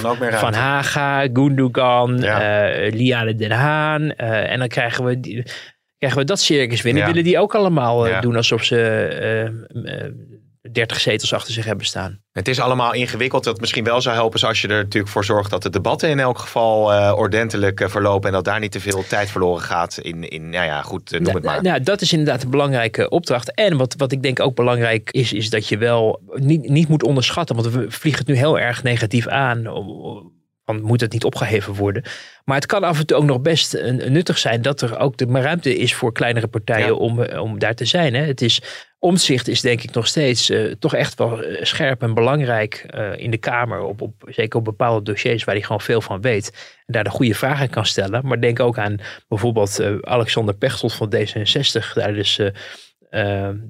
ook meer. Van Haga, Gundogan, ja. uh, Liane Den Haan. en dan krijgen we. Die, krijgen we dat circus. Ja. willen die ook allemaal doen alsof ze 30 zetels achter zich hebben staan. Het is allemaal ingewikkeld. Dat misschien wel zou helpen als je er natuurlijk voor zorgt dat de debatten in elk geval uh, ordentelijk uh, verlopen. En dat daar niet te veel tijd verloren gaat in, in nou ja, goed, uh, noem het maar. Nou, dat is inderdaad een belangrijke opdracht. En wat, wat ik denk ook belangrijk is, is dat je wel niet, niet moet onderschatten. Want we vliegen het nu heel erg negatief aan van moet het niet opgeheven worden. Maar het kan af en toe ook nog best een, nuttig zijn dat er ook de ruimte is voor kleinere partijen om, om daar te zijn. Hè. Het is, omzicht is denk ik nog steeds toch echt wel scherp en belangrijk in de Kamer. Op, op, zeker op bepaalde dossiers waar hij gewoon veel van weet. En daar de goede vragen kan stellen. Maar denk ook aan bijvoorbeeld Alexander Pechtold van D66 tijdens,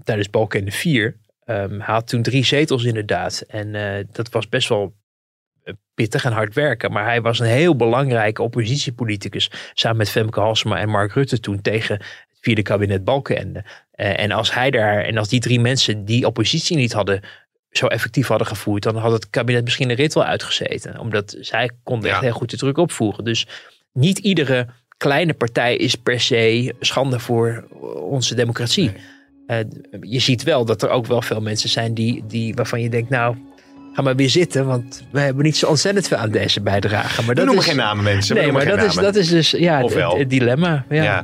tijdens Balken 4. Um, hij had toen drie zetels inderdaad. En dat was best wel eh, pittig en hard werken. Maar hij was een heel belangrijke oppositiepoliticus. Samen met Femke Halsema en Mark Rutte toen tegen het vierde kabinet Balkenende. Uh, en als hij daar en als die drie mensen die oppositie niet hadden zo effectief hadden gevoerd, dan had het kabinet misschien een rit wel uitgezeten. Omdat zij konden echt heel goed de druk opvoeren. Dus niet iedere kleine partij is per se schande voor onze democratie. Uh, je ziet wel dat er ook wel veel mensen zijn die, die, waarvan je denkt, nou, ga maar weer zitten, want we hebben niet zo ontzettend veel aan deze bijdrage. Maar we dat noemen is, geen namen, mensen. nee, maar dat is, dat is dus ja, het, het, dilemma. Ja. ja.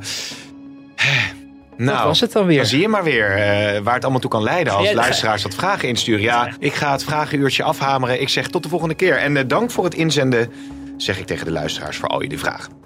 Nou, dat was het dan weer. Dan zie je maar weer uh, waar het allemaal toe kan leiden als ja, luisteraars wat vragen insturen. Ja, ik ga het vragenuurtje afhameren. Ik zeg tot de volgende keer. En uh, dank voor het inzenden, zeg ik tegen de luisteraars, voor al jullie vragen.